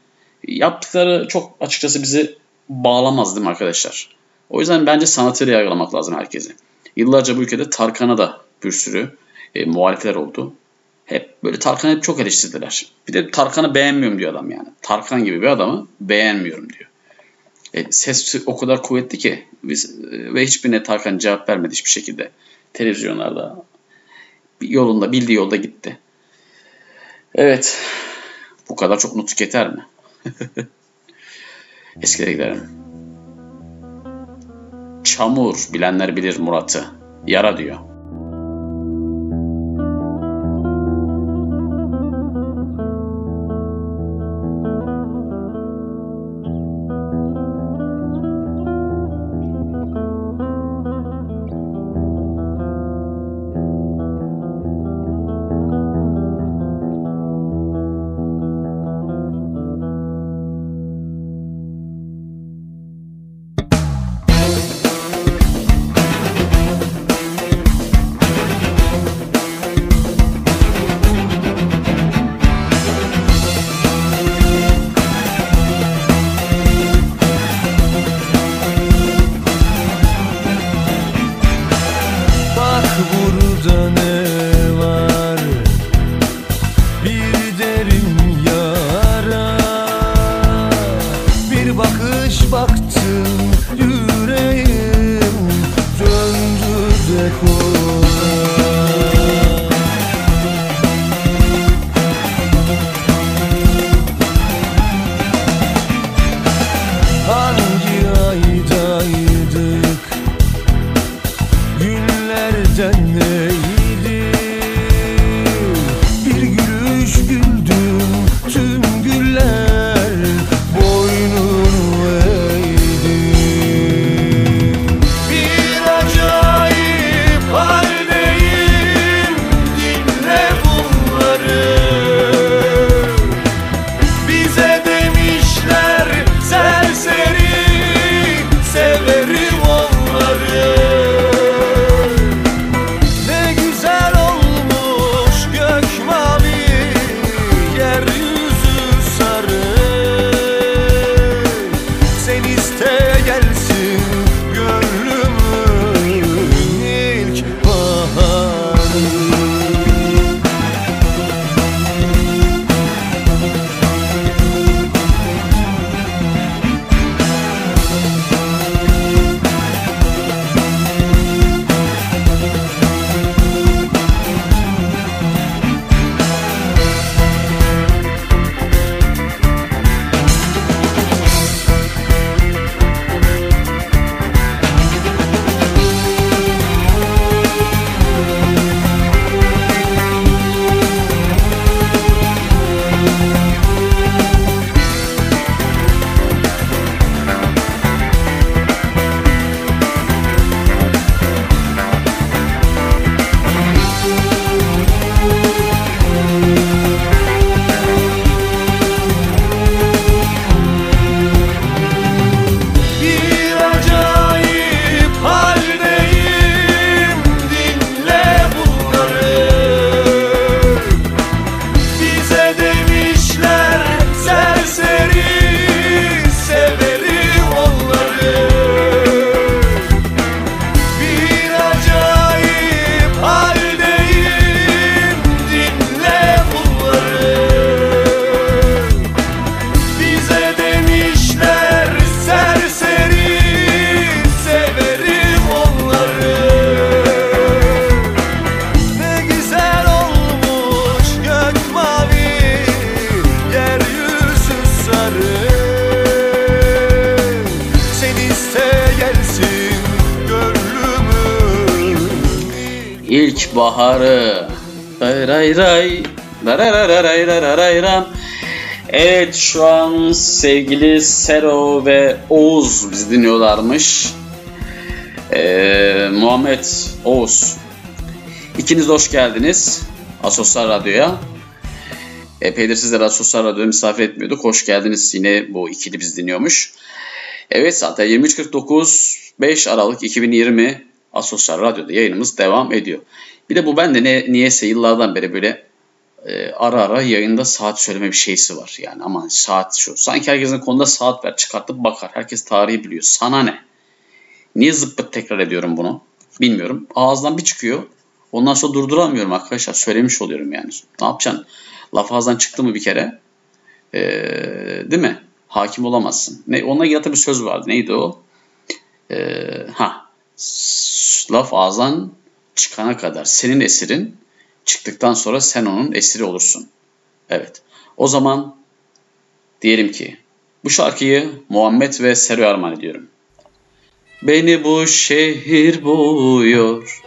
yaptıkları çok açıkçası bizi bağlamaz değil mi arkadaşlar? O yüzden bence sanatıyla yargılamak lazım herkesi. Yıllarca bu ülkede Tarkan'a da bir sürü e, muhalifler oldu. Hep böyle Tarkan'ı hep çok eleştirdiler. Bir de Tarkan'ı beğenmiyorum diyor adam yani. Tarkan gibi bir adamı beğenmiyorum diyor. E, ses o kadar kuvvetli ki biz, e, ve hiçbirine Tarkan cevap vermedi hiçbir şekilde. Televizyonlarda yolunda bildiği yolda gitti. Evet. Bu kadar çok nutuk yeter mi? Eskilere gidelim. Çamur bilenler bilir Murat'ı. Yara diyor. Sevgili Sero ve Oğuz bizi dinliyorlarmış. Ee, Muhammed Oğuz. İkiniz de hoş geldiniz Asoslar Radyo'ya. Epeydir sizleri Asoslar Radyo'ya misafir etmiyorduk. Hoş geldiniz yine bu ikili biz dinliyormuş. Evet zaten 23.49 5 Aralık 2020 Asoslar Radyo'da yayınımız devam ediyor. Bir de bu bende ne, niyeyse yıllardan beri böyle e, ara ara yayında saat söyleme bir şeysi var. Yani aman saat şu. Sanki herkesin konuda saat ver çıkartıp bakar. Herkes tarihi biliyor. Sana ne? Niye zıppıt tekrar ediyorum bunu? Bilmiyorum. Ağızdan bir çıkıyor. Ondan sonra durduramıyorum arkadaşlar. Söylemiş oluyorum yani. Ne yapacaksın? Laf ağızdan çıktı mı bir kere? Ee, değil mi? Hakim olamazsın. Ne, onunla ilgili bir söz vardı. Neydi o? Ee, ha, laf ağızdan çıkana kadar senin esirin çıktıktan sonra sen onun esiri olursun. Evet. O zaman diyelim ki bu şarkıyı Muhammed ve Sero armağan ediyorum. Beni bu şehir boğuyor.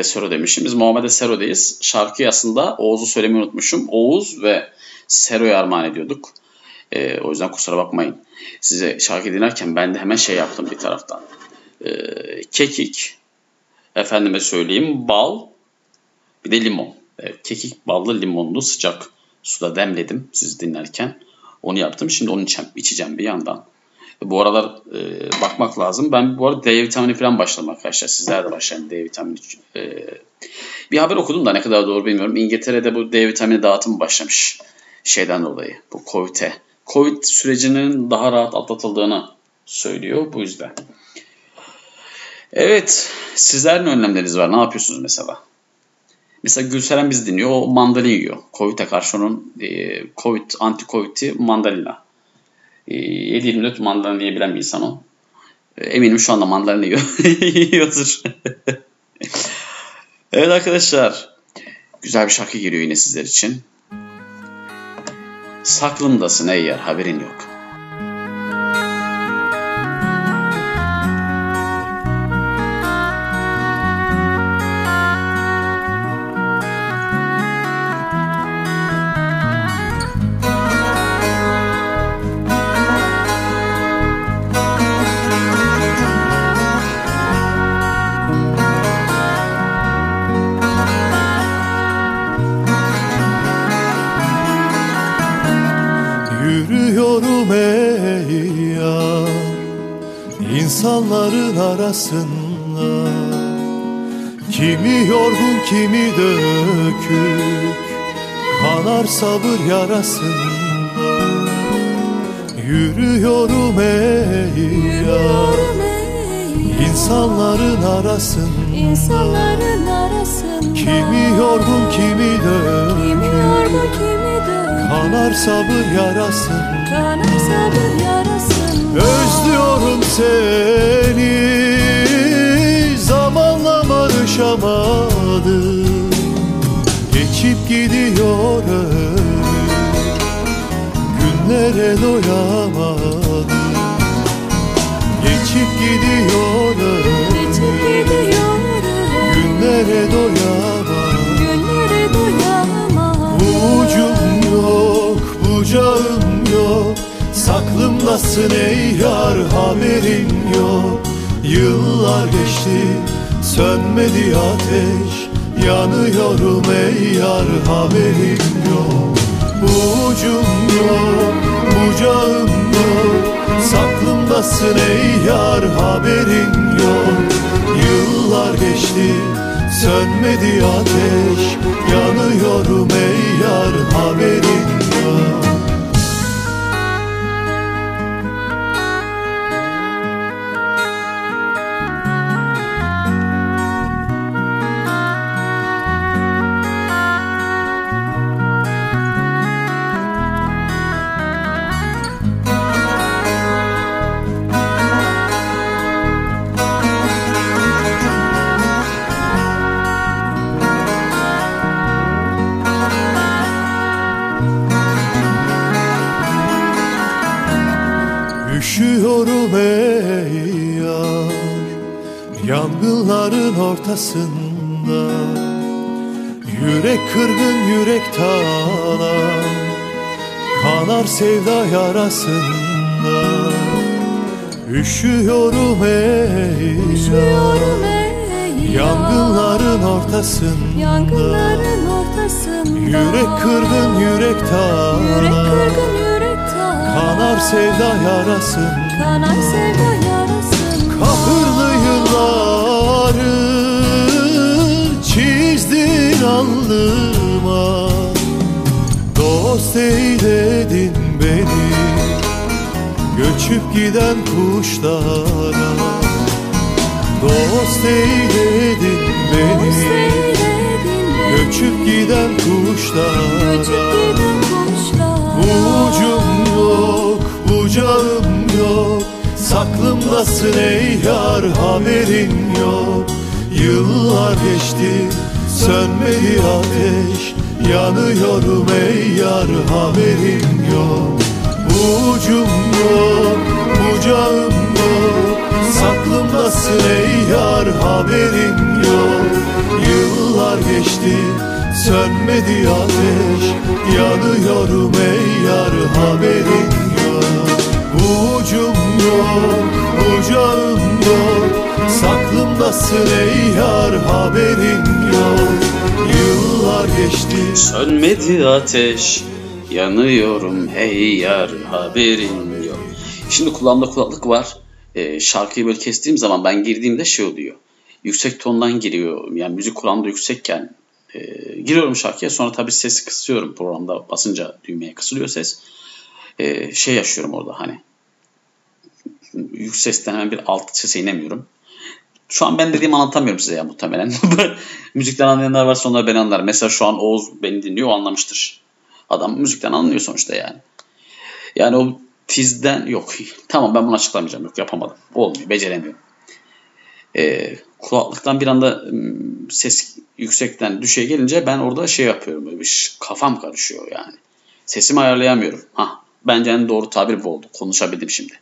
Ve Sero demişim. Biz Muhammed ve Sero'dayız. Şarkıyı aslında Oğuz'u söylemeyi unutmuşum. Oğuz ve Sero'ya armağan ediyorduk. Ee, o yüzden kusura bakmayın. Size şarkı dinlerken ben de hemen şey yaptım bir taraftan. Ee, kekik, efendime söyleyeyim bal, bir de limon. Evet, kekik, ballı, limonlu sıcak suda demledim sizi dinlerken. Onu yaptım. Şimdi onu içeceğim bir yandan. Bu aralar e, bakmak lazım. Ben bu arada D vitamini falan başladım arkadaşlar. Sizler de başlayın D vitamini. E, bir haber okudum da ne kadar doğru bilmiyorum. İngiltere'de bu D vitamini dağıtımı başlamış. Şeyden dolayı. Bu Covid'e. Covid sürecinin daha rahat atlatıldığını söylüyor bu yüzden. Evet. Sizler ne önlemleriniz var? Ne yapıyorsunuz mesela? Mesela Gülseren biz dinliyor. O mandalina yiyor. Covid'e karşı onun e, Covid, anti-Covid'i mandalina. E, 7-24 mandalina yiyebilen bir insan o. E, eminim şu anda mandalina yiyor. yiyordur. evet arkadaşlar. Güzel bir şarkı geliyor yine sizler için. Saklımdasın ey yer haberin yok. Arasında. Kimi yorgun kimi dökük Kanar sabır yarasında. Yürüyorum ey yar insanların arasında. İnsanların arasında. Kimi yorgun kimi dökük Kimi yorgun kimi dökük. Kanar sabır yarasın. Kanar sabır yarasın Özlüyorum seni. Zamanla barışamadım. Geçip gidiyor Günlere doyamadım. Geçip gidiyor Geçip gidiyor Günlere doyamadım. Günlere doyamam. Ucum yok, bucağım yok Saklımdasın ey yar haberin yok. Yıllar geçti, sönmedi ateş. Yanıyorum ey yar haberin yok. Ucum yok, bucağım yok. Saklımdasın ey yar haberin yok. Yıllar geçti, sönmedi ateş. Yanıyorum ey yar haberin Ortasında Yürek kırgın yürek talan Kanar sevda yarasında. Üşüyorum ey Üşüyorum ey Yangınların ortasında. Yangınların ortasında. Yürek kırgın yürek talan Yürek kırgın yürek talan Kanar sevda yarasın Kanar sevda yarasın alnıma Dost eyledin beni. Göçüp giden kuşlara Dost eyledin beni. Dost eyledin beni. Göçüp giden kuşlara Ucum yok, bucağım yok. Saklımdasın ey yar haberin yok. Yıllar geçti, sönmedi ateş Yanıyorum ey yar haberin yok. Ucum yok, bucağım yok Saklımdasın ey yar haberin yok. Geçti Sönmedi ateş Yanıyorum ey yar haberin yok. Ucum yok Bucağım yok Saklımdasın ey yar haberin yok Yıllar geçti Sönmedi ateş Yanıyorum hey yar haberin yok. Şimdi kulağımda kulaklık var. Ee, şarkıyı böyle kestiğim zaman ben girdiğimde şey oluyor. Yüksek tondan giriyor. Yani müzik kulağımda yüksekken e, giriyorum şarkıya. Sonra tabii sesi kısıyorum programda basınca düğmeye kısılıyor ses. Ee, şey yaşıyorum orada hani. Yüksek sesten hemen bir alt sese inemiyorum. Şu an ben dediğimi anlatamıyorum size ya muhtemelen. Müzikten anlayanlar varsa onlar beni anlar. Mesela şu an Oğuz beni dinliyor o anlamıştır. Adam müzikten anlıyor sonuçta yani. Yani o tizden yok. Tamam ben bunu açıklamayacağım. Yok yapamadım. Olmuyor. Beceremiyorum. Ee, kulaklıktan bir anda ses yüksekten düşe gelince ben orada şey yapıyorum. Böyle bir kafam karışıyor yani. Sesimi ayarlayamıyorum. Ha, bence en doğru tabir bu oldu. Konuşabildim şimdi.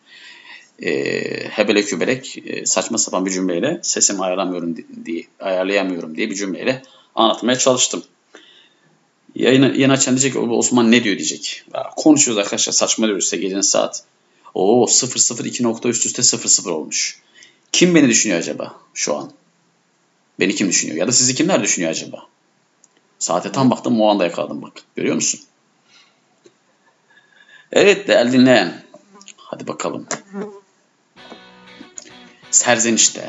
Ee, hebelek kübelek e, saçma sapan bir cümleyle sesimi ayarlamıyorum di- diye ayarlayamıyorum diye bir cümleyle anlatmaya çalıştım. Yayını, yayın açan diyecek ki "O Osman ne diyor diyecek. Konuşuyoruz arkadaşlar saçma diyoruz işte gecenin saat. Oo 002 nokta üst üste 00 olmuş. Kim beni düşünüyor acaba şu an? Beni kim düşünüyor? Ya da sizi kimler düşünüyor acaba? Saate tam baktım o anda yakaladım bak. Görüyor musun? Evet değerli dinleyen. Hadi bakalım. Sərzinişdə.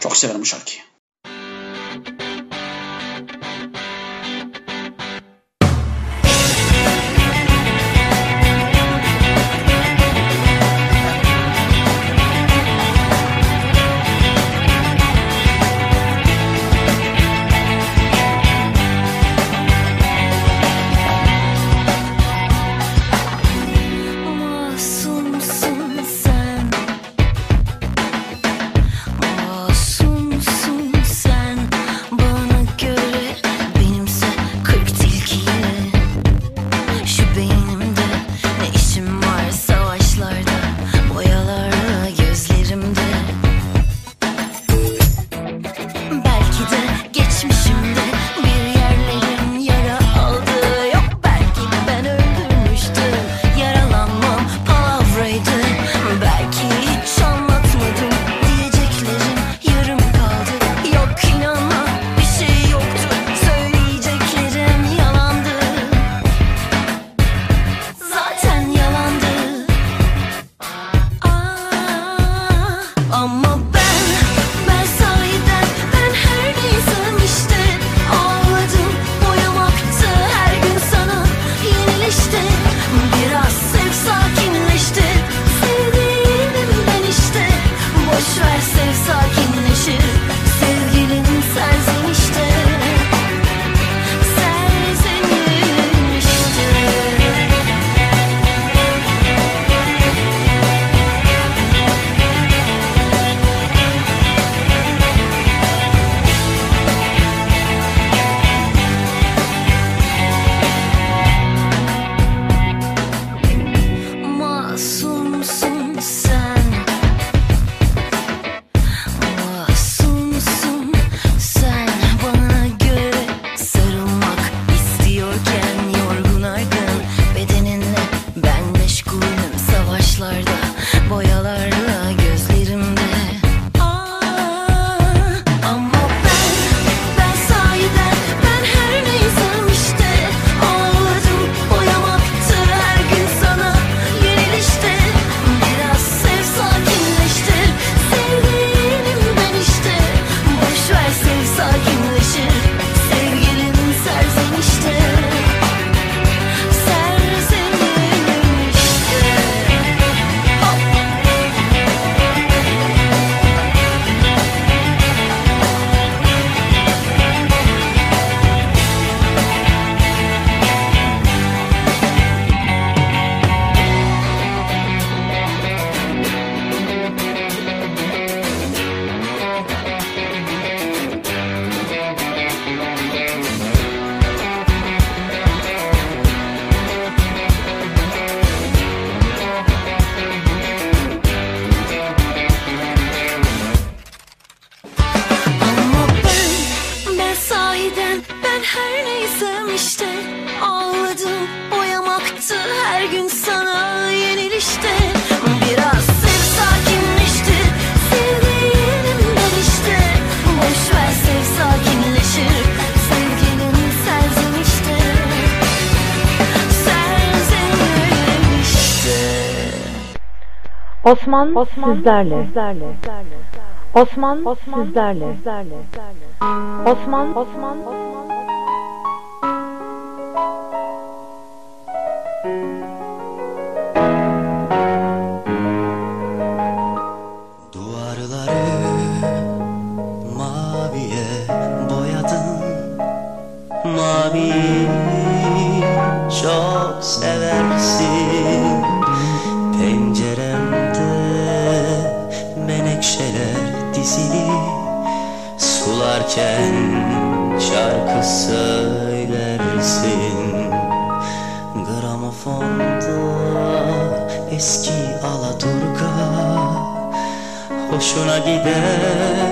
Çox sevirəm bu şarkıyı. Osman, Osman sizlerle. sizlerle. Osman, Osman sizlerle. sizlerle. Osman, Osman, Osman. Duvarları maviye boyadın Mavi çok sever Sularken şarkı söylersin. Gramofonda eski Alaturka hoşuna gider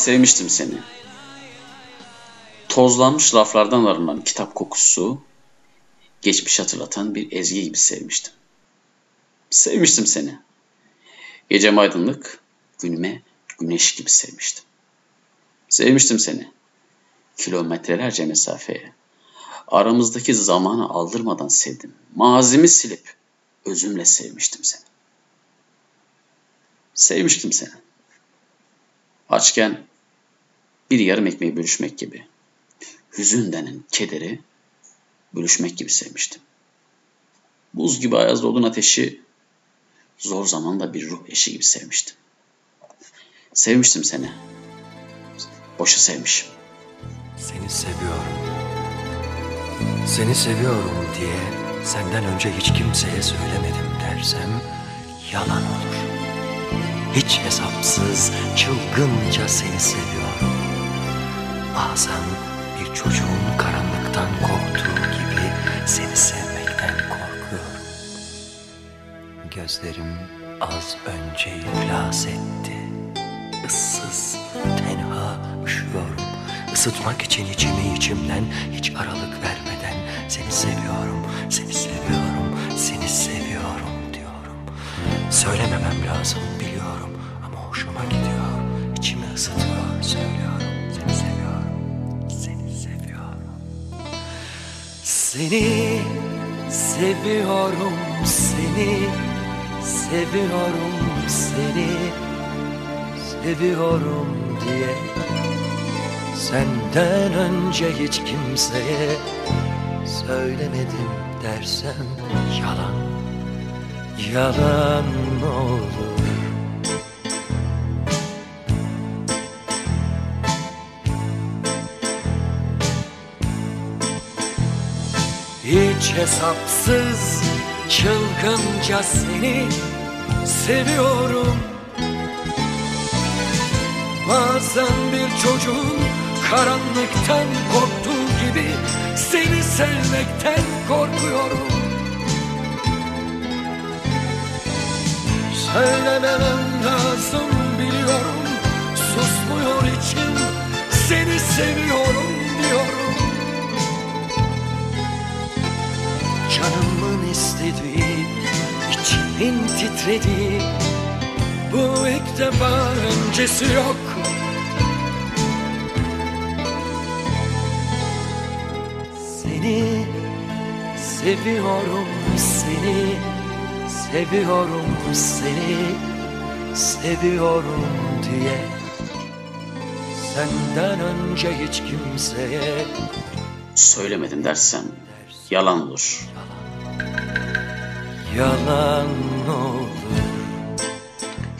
sevmiştim seni. Tozlanmış laflardan arınan kitap kokusu, geçmiş hatırlatan bir ezgi gibi sevmiştim. Sevmiştim seni. Gecem aydınlık, günüme güneş gibi sevmiştim. Sevmiştim seni. Kilometrelerce mesafeye. Aramızdaki zamanı aldırmadan sevdim. Mazimi silip özümle sevmiştim seni. Sevmiştim seni. Açken bir yarım ekmeği bölüşmek gibi. Hüzün denen kederi bölüşmek gibi sevmiştim. Buz gibi ayazda odun ateşi zor zamanda bir ruh eşi gibi sevmiştim. Sevmiştim seni. Boşa sevmişim. Seni seviyorum. Seni seviyorum diye Senden önce hiç kimseye söylemedim dersem yalan olur. Hiç hesapsız, çılgınca seni seviyorum. Bazen bir çocuğun karanlıktan korktuğu gibi seni sevmekten korkuyorum. Gözlerim az önce iflas etti. Issız, tenha üşüyorum. Isıtmak için içimi içimden hiç aralık vermeden seni seviyorum, seni seviyorum, seni seviyorum diyorum. Söylememem lazım biliyorum ama hoşuma gidiyor. İçimi ısıtıyor, söylüyorum. Seni seviyorum, seni seviyorum, seni seviyorum diye. Senden önce hiç kimseye söylemedim dersem yalan Yalan olur Hiç hesapsız çılgınca seni seviyorum. Bazen bir çocuğun karanlıktan korktuğu gibi Seni sevmekten korkuyorum. Söylememem lazım biliyorum Susmuyor içim Seni seviyorum diyorum Canımın istediği içimin titrediği Bu ilk defa öncesi yok Seni seviyorum seni Seviyorum seni Seviyorum diye Senden önce hiç kimseye Söylemedim dersem yalan olur. Yalan olur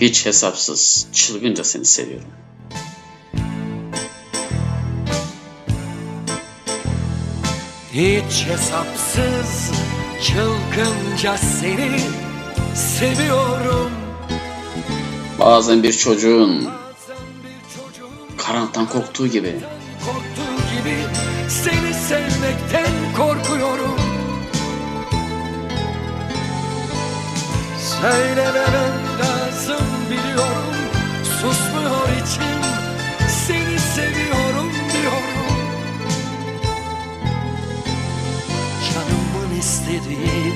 Hiç hesapsız, çılgınca seni seviyorum. Hiç hesapsız çılgınca seni seviyorum. Bazen bir çocuğun karanlıktan korktuğu gibi. Korktuğu gibi seni sevmekten korkuyorum Söylememem lazım biliyorum. Susmuyor içim Seni seviyorum diyorum. Canımın istediği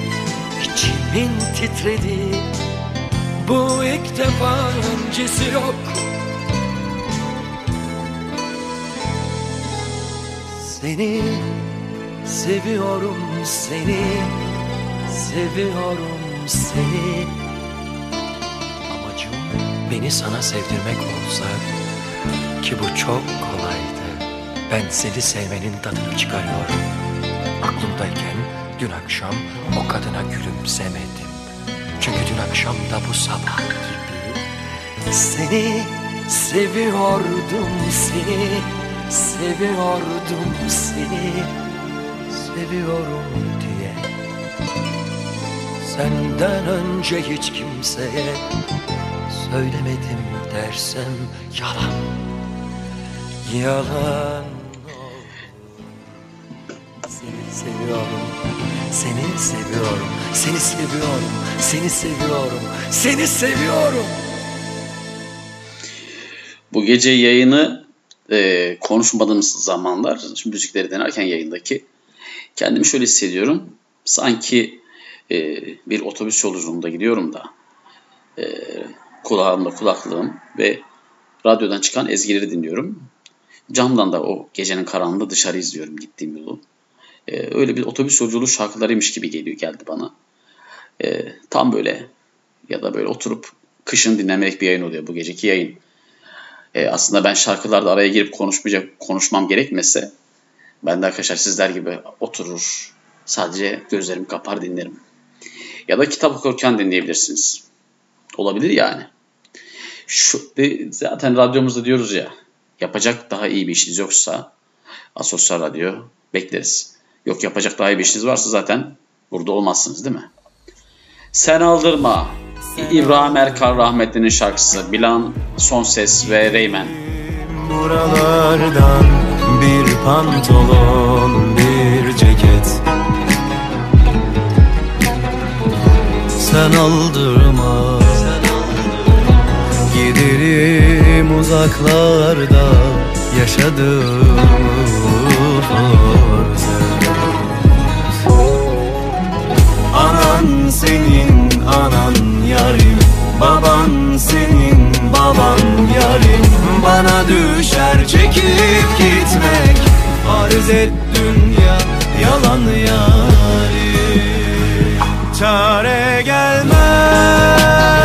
içimin titrediği Bu ilk defa öncesi yok. Seni seviyorum seni Seviyorum seni Amacım beni sana sevdirmek olsa Ki bu çok kolaydı. Ben seni sevmenin tadını çıkarıyorum. Aklımdayken dün akşam o kadına gülümsemedim. Çünkü dün akşam da bu sabah gibi Seni seviyordum seni Seviyordum seni Seviyorum Senden önce hiç kimseye Söylemedim dersem yalan. Yalan Seni seviyorum Seni seviyorum Seni seviyorum Seni seviyorum Seni seviyorum. Bu gece yayını e, konuşmadığımız zamanlar müzikleri denerken yayındaki kendimi şöyle hissediyorum. Sanki e, bir otobüs yolculuğunda gidiyorum da e, kulağımda kulaklığım ve radyodan çıkan ezgileri dinliyorum. Camdan da o gecenin karanlığında dışarı izliyorum gittiğim yolu. E, öyle bir otobüs yolculuğu şarkılarıymış gibi geliyor geldi bana. E, tam böyle ya da böyle oturup kışın dinlemek bir yayın oluyor bu geceki yayın. E, aslında ben şarkılarda araya girip konuşmayacak, konuşmam gerekmese ben de arkadaşlar sizler gibi oturur sadece gözlerimi kapar dinlerim. Ya da kitap okurken dinleyebilirsiniz. Olabilir yani. Şu, zaten radyomuzda diyoruz ya yapacak daha iyi bir işiniz yoksa Asosyal Radyo bekleriz. Yok yapacak daha iyi bir işiniz varsa zaten Burada olmazsınız değil mi? Sen aldırma. İbrahim Erkal rahmetlinin şarkısı. Bilan, Son Ses ve Reymen. Buralardan bir pantolon, bir ceket Sen aldırma. Giderim uzaklarda yaşadığım Anan senin anan yarim. Baban senin baban yarim. Bana düşer çekip gitmek. Arz et dünya yalan yarim 철의 결말.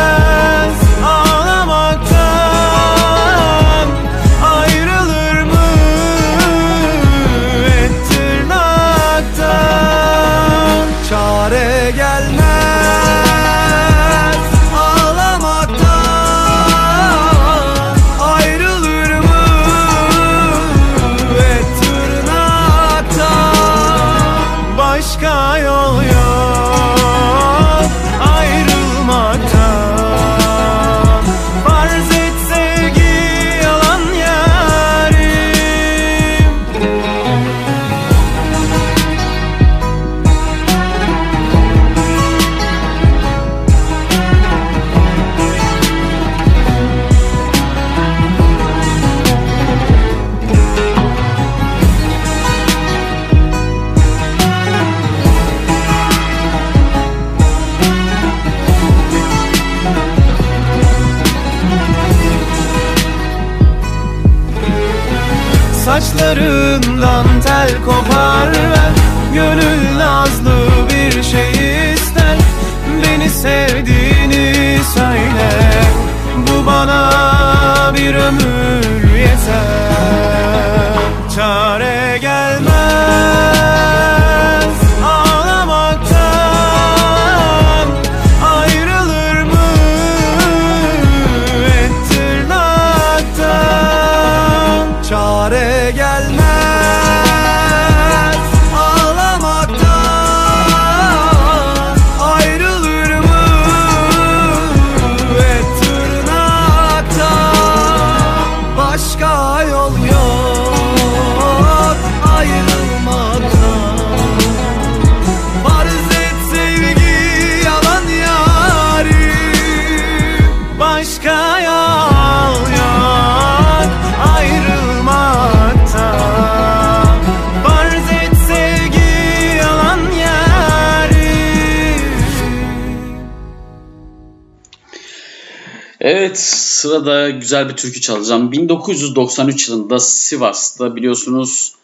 Sırada güzel bir türkü çalacağım. 1993 yılında Sivas'ta biliyorsunuz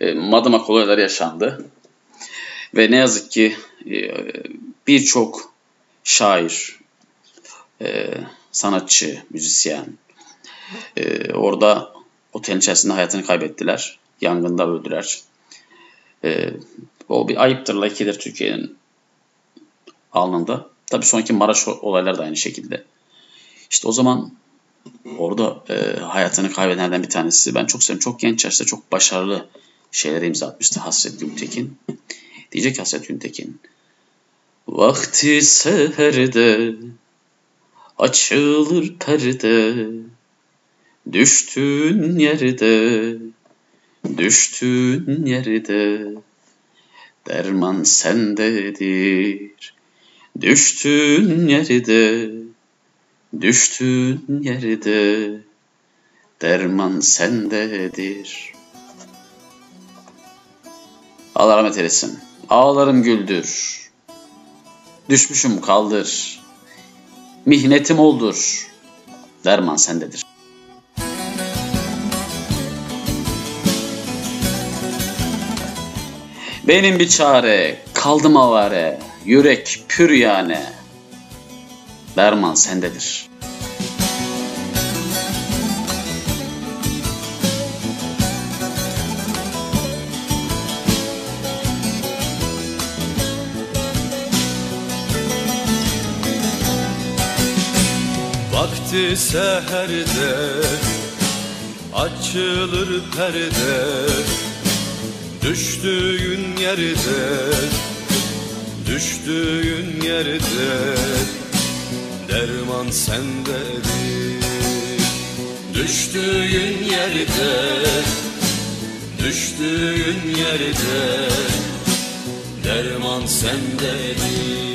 e, Madımak olayları yaşandı. Ve ne yazık ki e, birçok şair, e, sanatçı, müzisyen e, orada otelin içerisinde hayatını kaybettiler. Yangında öldüler. O bir ayıptır, lakidir Türkiye'nin alnında. Tabii sonraki Maraş olayları da aynı şekilde. İşte o zaman orada e, hayatını kaybedenlerden bir tanesi. Ben çok seviyorum. Çok genç yaşta çok başarılı şeylere imza atmıştı Hasret Güntekin. Diyecek Hasret Güntekin. Vakti seherde açılır perde Düştüğün yerde Düştüğün yerde Derman sendedir Düştüğün yerde Düştüğün yerde derman sendedir. Allah rahmet eylesin. Ağlarım güldür. Düşmüşüm kaldır. Mihnetim oldur. Derman sendedir. Benim bir çare, kaldım avare, yürek pür yane. Derman sendedir. Vakti seherde açılır perde. Düştüğün yerde Düştüğün yerde derman sendedir. Düştüğün yerde Düştüğün yerde derman sendedir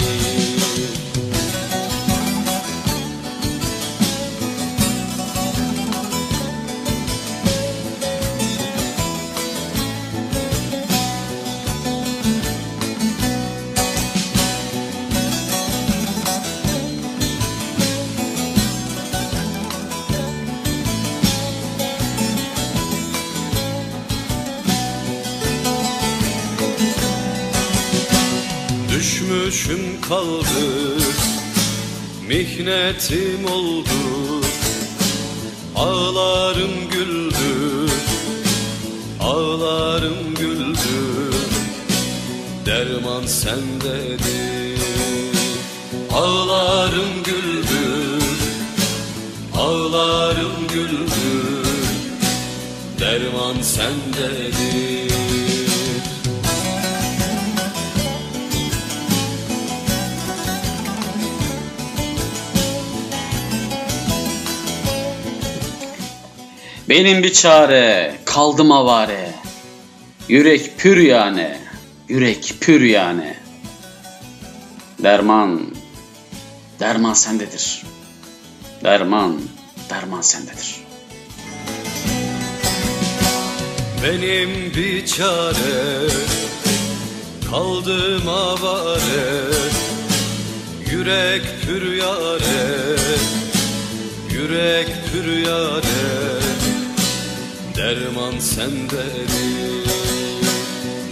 kaldı. Mihnetim oldu Ağlarım güldü Ağlarım güldü. Derman sendedir Ağlarım güldü Ağlarım güldü. Derman sendedir Benim bir çare, kaldım avare. Yürek pür yani, yürek pür yani. Derman, derman sendedir. Derman, derman sendedir. Benim bir çare Kaldım avare Yürek pür yare Yürek pür yare Derman sendedir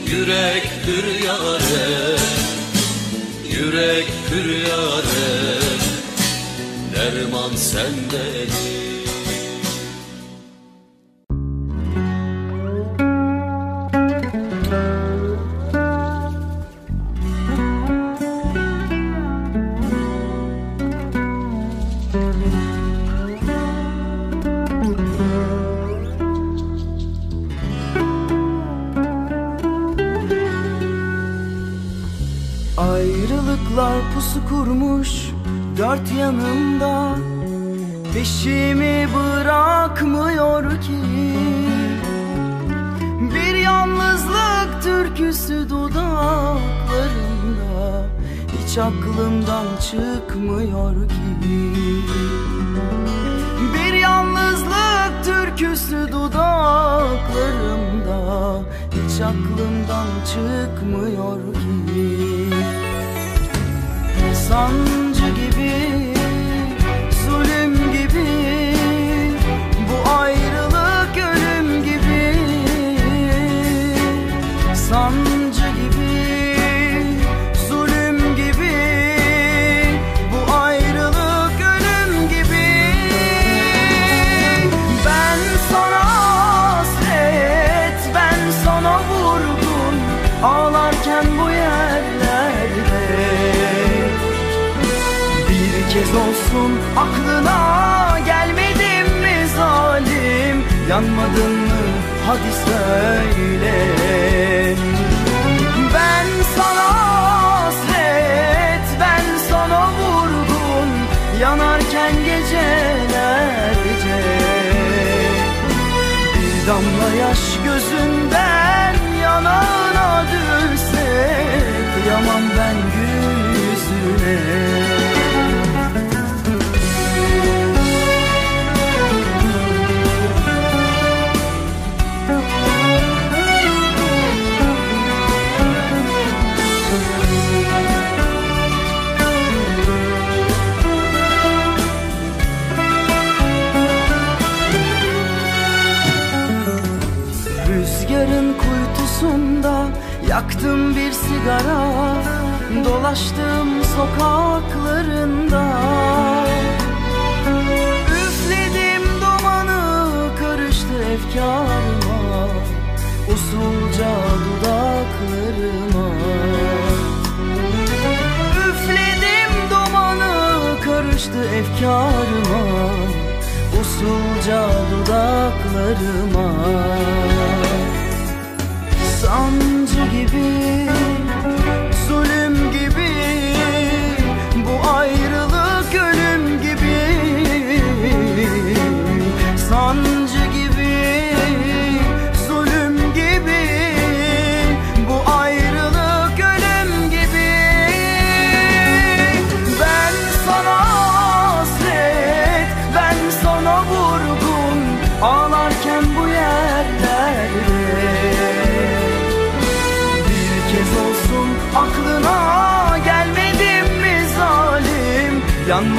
Yürek pür yare Yürek pür yare Derman sendedir dört yanımda Peşimi bırakmıyor ki. Bir yalnızlık türküsü dudaklarımda Hiç aklımdan çıkmıyor ki. Bir yalnızlık türküsü dudaklarımda Hiç aklımdan çıkmıyor ki. Sancı aklına gelmedim mi zalim? Yanmadın mı? Hadi söyle. Ben sana hasret ben sana vurgun. Yanarken gecelerce. Bir damla yaş gözünden yanağına düşse yaktım bir sigara Dolaştım sokaklarında. Üfledim dumanı karıştı efkarıma Usulca dudaklarıma. Üfledim dumanı karıştı efkarıma Usulca dudaklarıma Sancı gibi,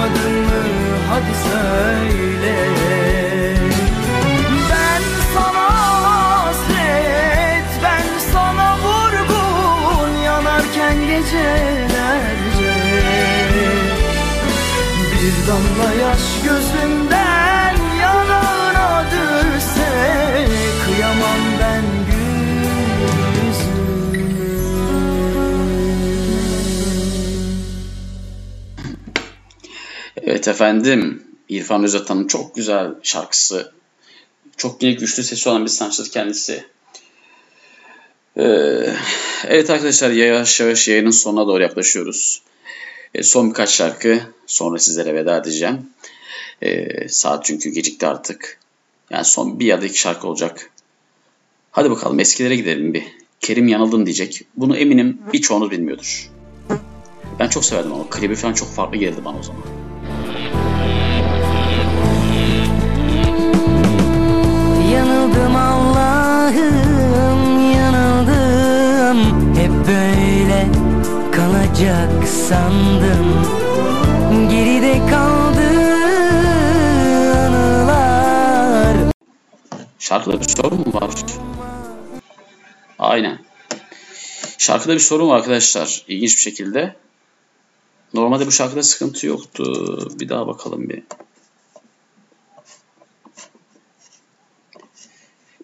Yanmadın mı? Hadi söyle. Ben sana hasret Ben sana vurgun Yanarken gecelerce. Bir damla yaş gözümden Evet efendim. İrfan Özata'nın çok güzel şarkısı. Çok yine güçlü sesi olan bir sanatçıdır kendisi. Ee, evet arkadaşlar yavaş yavaş yayının sonuna doğru yaklaşıyoruz. Ee, son birkaç şarkı sonra sizlere veda edeceğim. Ee, saat çünkü gecikti artık. Yani son bir ya da iki şarkı olacak. Hadi bakalım eskilere gidelim bir. Kerim yanıldın diyecek. Bunu eminim birçoğunuz bilmiyordur. Ben çok severdim ama klibi falan çok farklı geldi bana o zaman. Kalacak sandım Geride kaldı anılar Şarkıda bir sorun mu var? Aynen. Şarkıda bir sorun var arkadaşlar. İlginç bir şekilde. Normalde bu şarkıda sıkıntı yoktu. Bir daha bakalım bir.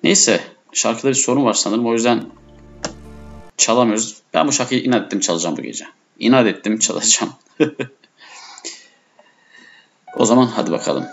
Neyse. Şarkıda bir sorun var sanırım. O yüzden çalamıyoruz. Ben bu şarkıyı inat ettim çalacağım bu gece. İnat ettim çalacağım. o zaman hadi bakalım.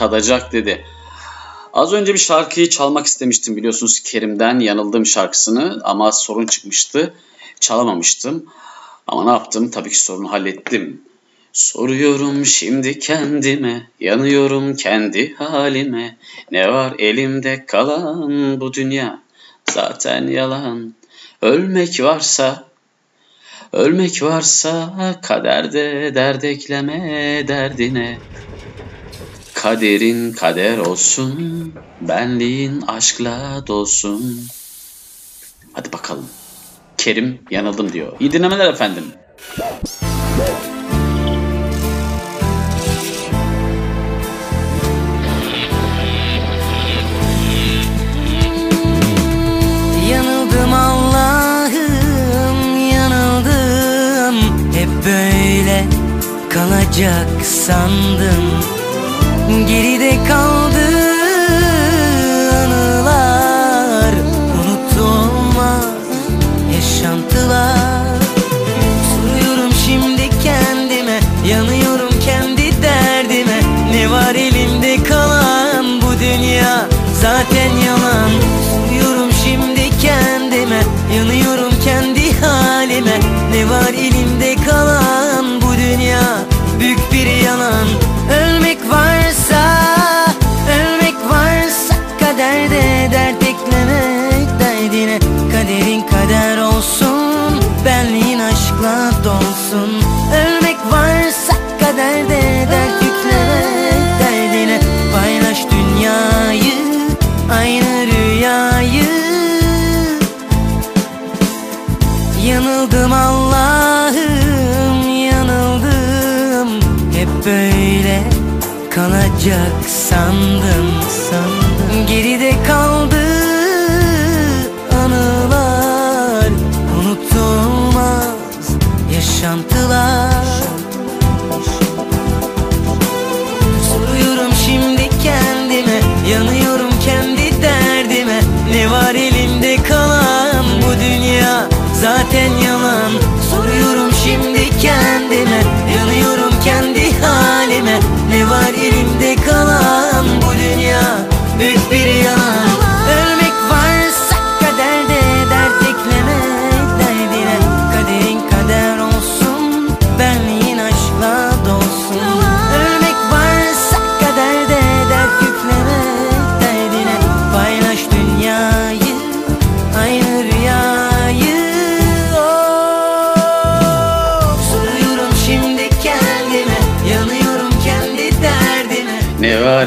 Tadacak dedi. Az önce bir şarkıyı çalmak istemiştim biliyorsunuz Kerim'den Yanıldığım şarkısını ama sorun çıkmıştı. Çalamamıştım. Ama ne yaptım? Tabii ki sorunu hallettim. Soruyorum şimdi kendime, yanıyorum kendi halime. Ne var elimde kalan bu dünya? Zaten yalan. Ölmek varsa, ölmek varsa kaderde dert ekleme derdine. Kaderin kader olsun, benliğin aşkla dolsun. Hadi bakalım. Kerim yanıldım diyor. İyi dinlemeler efendim. Yanıldım Allah'ım yanıldım Hep böyle kalacak sandım Geride kaldı dolsun Ölmek varsa Kaderde dert yüklemek derdine Paylaş dünyayı Aynı rüyayı. Yanıldım Allah'ım yanıldım. Hep böyle kalacak sandım sandım. Geride kaldı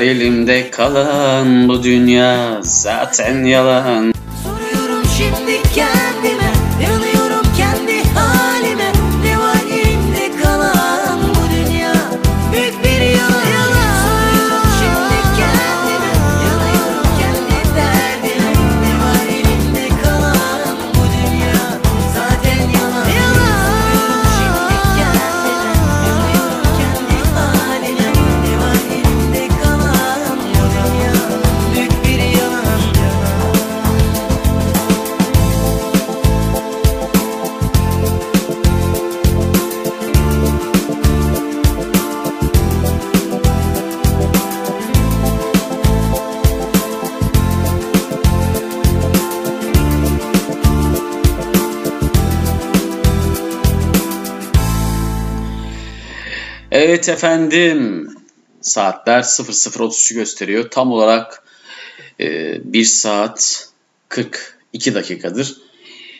elimde kalan bu dünya zaten yalan. Soruyorum şimdi kendime Evet efendim. Saatler 00.33'ü gösteriyor. Tam olarak e, 1 saat 42 dakikadır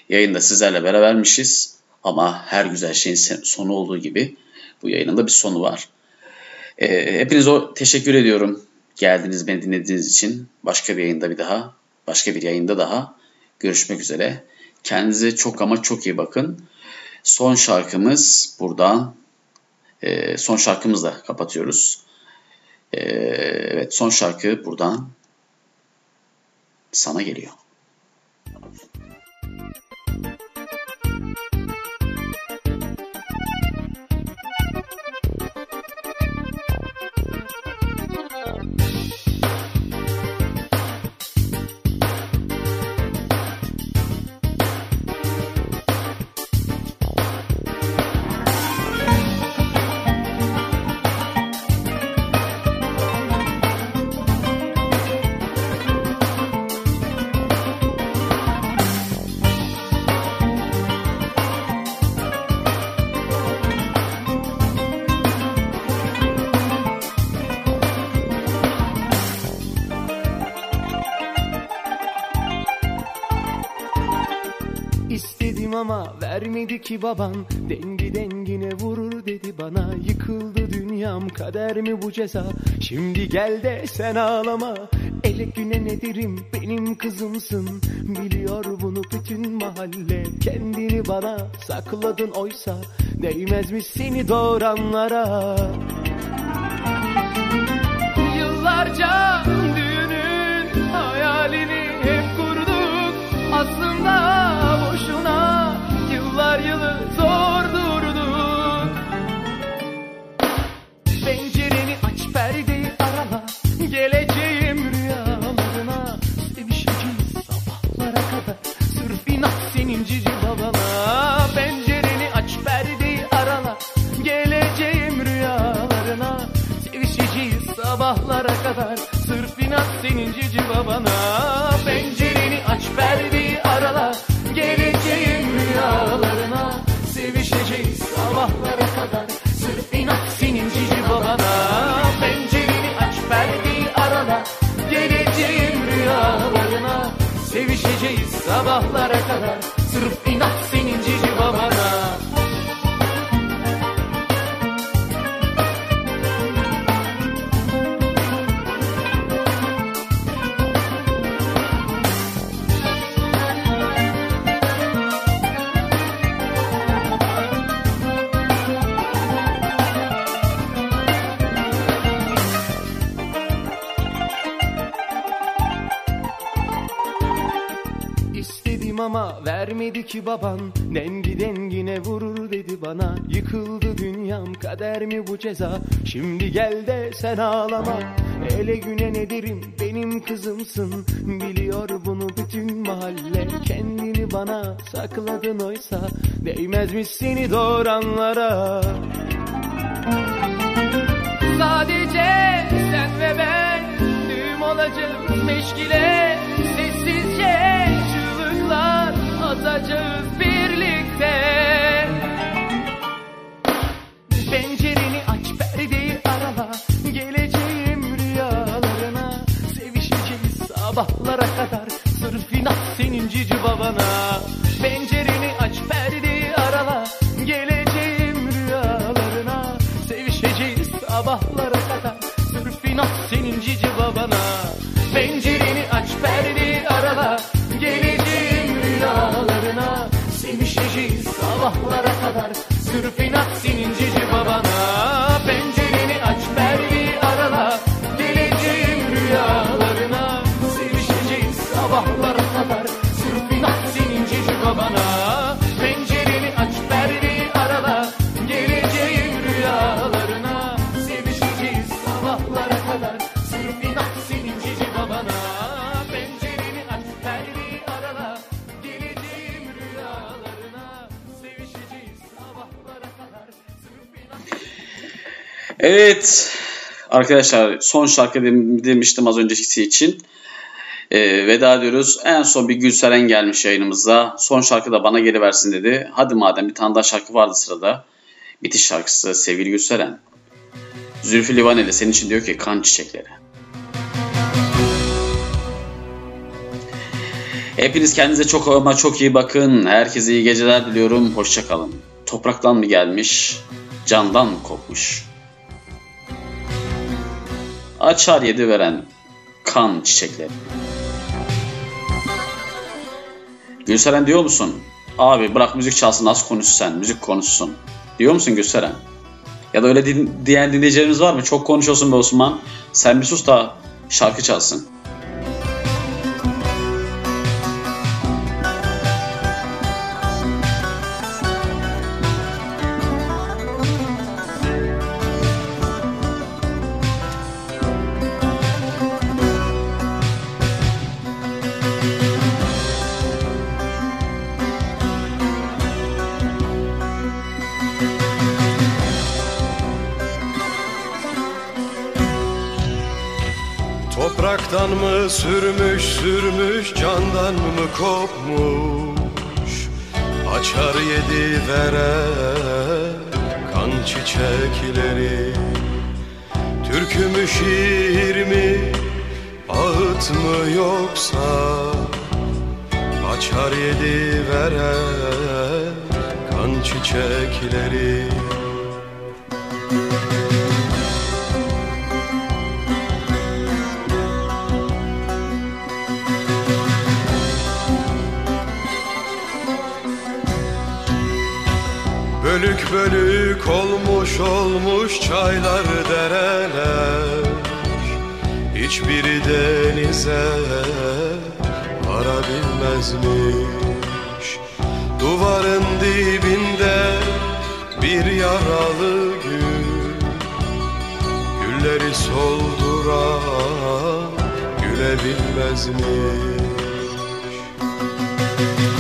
yayında sizlerle berabermişiz. Ama her güzel şeyin sonu olduğu gibi bu yayının da bir sonu var. E, hepinize teşekkür ediyorum. Geldiniz beni dinlediğiniz için. Başka bir yayında bir daha, başka bir yayında daha görüşmek üzere. Kendinize çok ama çok iyi bakın. Son şarkımız buradan ee, son şarkımızla kapatıyoruz. Ee, evet son şarkı buradan sana geliyor. Vermedi ki baban Dengi dengine vurur dedi bana. Yıkıldı dünyam kader mi bu ceza? Şimdi gel de sen ağlama. Ele güne ne derim benim kızımsın. Biliyor bunu bütün mahalle. Kendini bana sakladın oysa Değmezmiş seni doğuranlara? Yıllarca yıllar yılı zor durduk Pencereni aç perdeyi arala. Geleceğim rüyalarına. Sevişeceğiz sabahlara kadar. Sırf inat senin cici babana. Pencereni aç perdeyi arala. Geleceğim rüyalarına. Sevişeceğiz sabahlara kadar. Sırf inat senin cici babana. Pencereni sabahlara kadar Sırf inat senin cici ki baban Dengi dengine vurur dedi bana. Yıkıldı dünyam kader mi bu ceza? Şimdi gel de sen ağlama. Ele güne ne derim benim kızımsın. Biliyor bunu bütün mahalle. Kendini bana sakladın oysa Değmezmiş seni doğuranlara? Sadece sen ve ben Düğüm olacağız meşgile atacağız birlikte. Pencereni aç perdeyi arala Geleceğim rüyalarına. Sevişeceğiz sabahlara kadar. Sırf inat senin cici babana. Pencereni aç perdeyi arala Geleceğim rüyalarına. Sevişeceğiz sabahlara kadar. Sırf inat senin cici babana. Pencereni aç perdeyi arala sabahlara kadar Sırf inat senin cici babana Evet arkadaşlar son şarkı dem- demiştim az önceki için. Ee, veda ediyoruz. En son bir Gülseren gelmiş yayınımıza. Son şarkı da bana geri versin dedi. Hadi madem bir tane daha şarkı vardı sırada. Bitiş şarkısı sevgili Gülseren. Zülfü Livaneli senin için diyor ki kan çiçekleri. Hepiniz kendinize çok ama çok iyi bakın. Herkese iyi geceler diliyorum. Hoşçakalın. Topraktan mı gelmiş, candan mı kopmuş? Açar yedi veren kan çiçekleri. Gülseren diyor musun? Abi bırak müzik çalsın az konuş sen. Müzik konuşsun. Diyor musun Gülseren? Ya da öyle din- diyen dinleyicilerimiz var mı? Çok konuşuyorsun be Osman. Sen bir sus da şarkı çalsın. Topraktan mı sürmüş sürmüş candan mı kopmuş? Açar yedi vere kan çiçekleri. Türkü mü şiir mi ağıt mı yoksa? Açar yedi vere kan çiçekleri Bölük olmuş olmuş çaylar dereler. Hiçbiri denize varabilmezmiş Duvarın dibinde bir yaralı gül. Gülleri solduran gülebilmezmiş Bu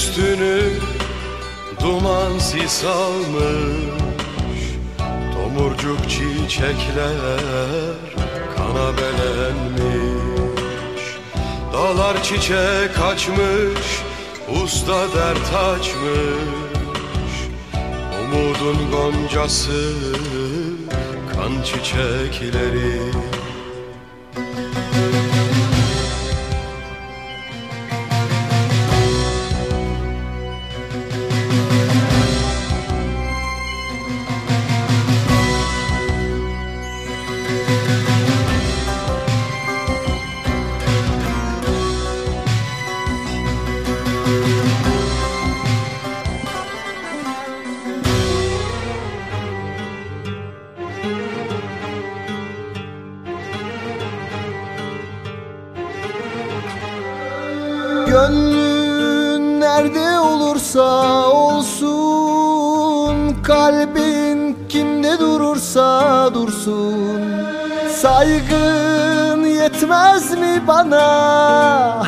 üstünü duman sis almış Tomurcuk çiçekler kana belenmiş. Dağlar çiçek açmış, usta dert açmış. Umudun goncası, kan çiçekleri Yetmez mi bana?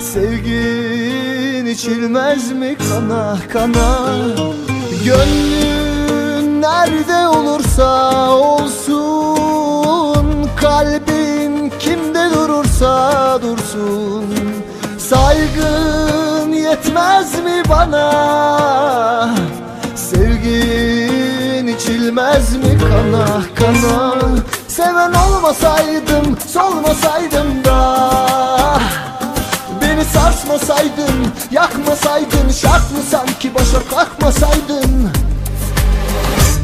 Sevgin içilmez mi kana kana? Gönlün nerede olursa olsun Kalbin kimde durursa dursun. Saygın yetmez mi bana? Sevgin içilmez mi kana kana Seven olmasaydım solmasaydım da. Beni sarsmasaydın yakmasaydın Şart mı sanki başa kalkmasaydın?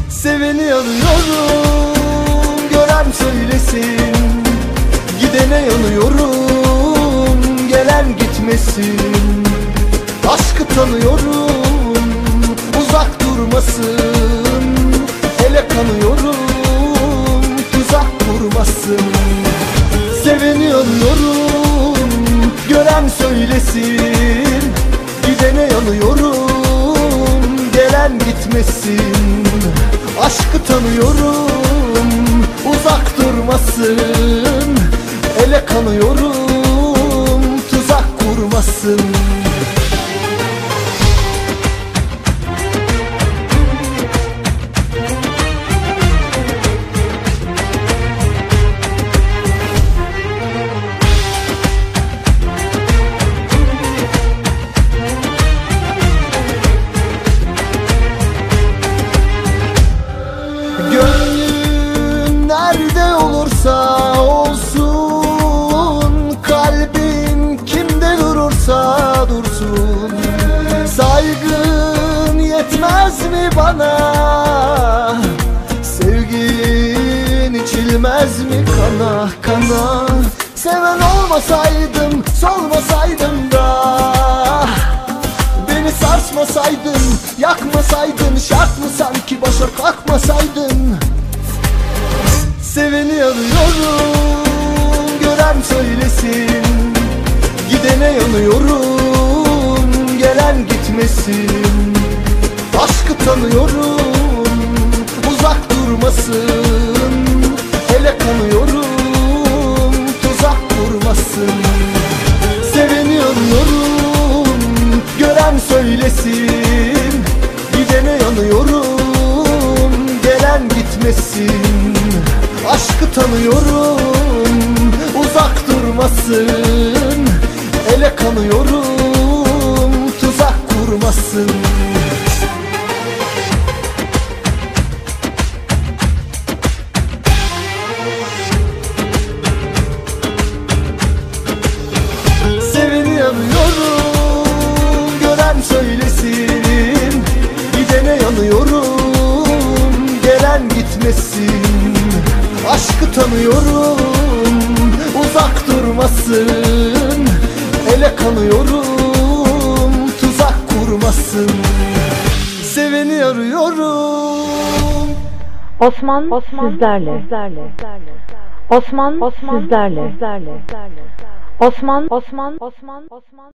Seveni arıyorum gören söylesin. Gidene yanıyorum gelen gitmesin. Aşkı tanıyorum uzak durmasın. Hele kanıyorum tuzak kurmasın Seveni arıyorum gören söylesin. Gidene yanıyorum gelen gitmesin. Aşkı tanıyorum uzak durmasın. Ele kanıyorum tuzak kurmasın içilmez mi kana kana? Seven olmasaydım solmasaydım da. Beni sarsmasaydın yakmasaydın Şart mı sanki başa kalkmasaydın? Seveni arıyorum gören söylesin. Gidene yanıyorum gelen gitmesin. Aşkı tanıyorum uzak durmasın Hele kanıyorum tuzak kurmasın. Seveni arıyorum gören söylesin. Gidene yanıyorum gelen gitmesin. Aşkı tanıyorum uzak durmasın. Ele kanıyorum tuzak kurmasın Osman, sizlerle. Osman, sizlerle. Osman, Osman, Osman, Osman.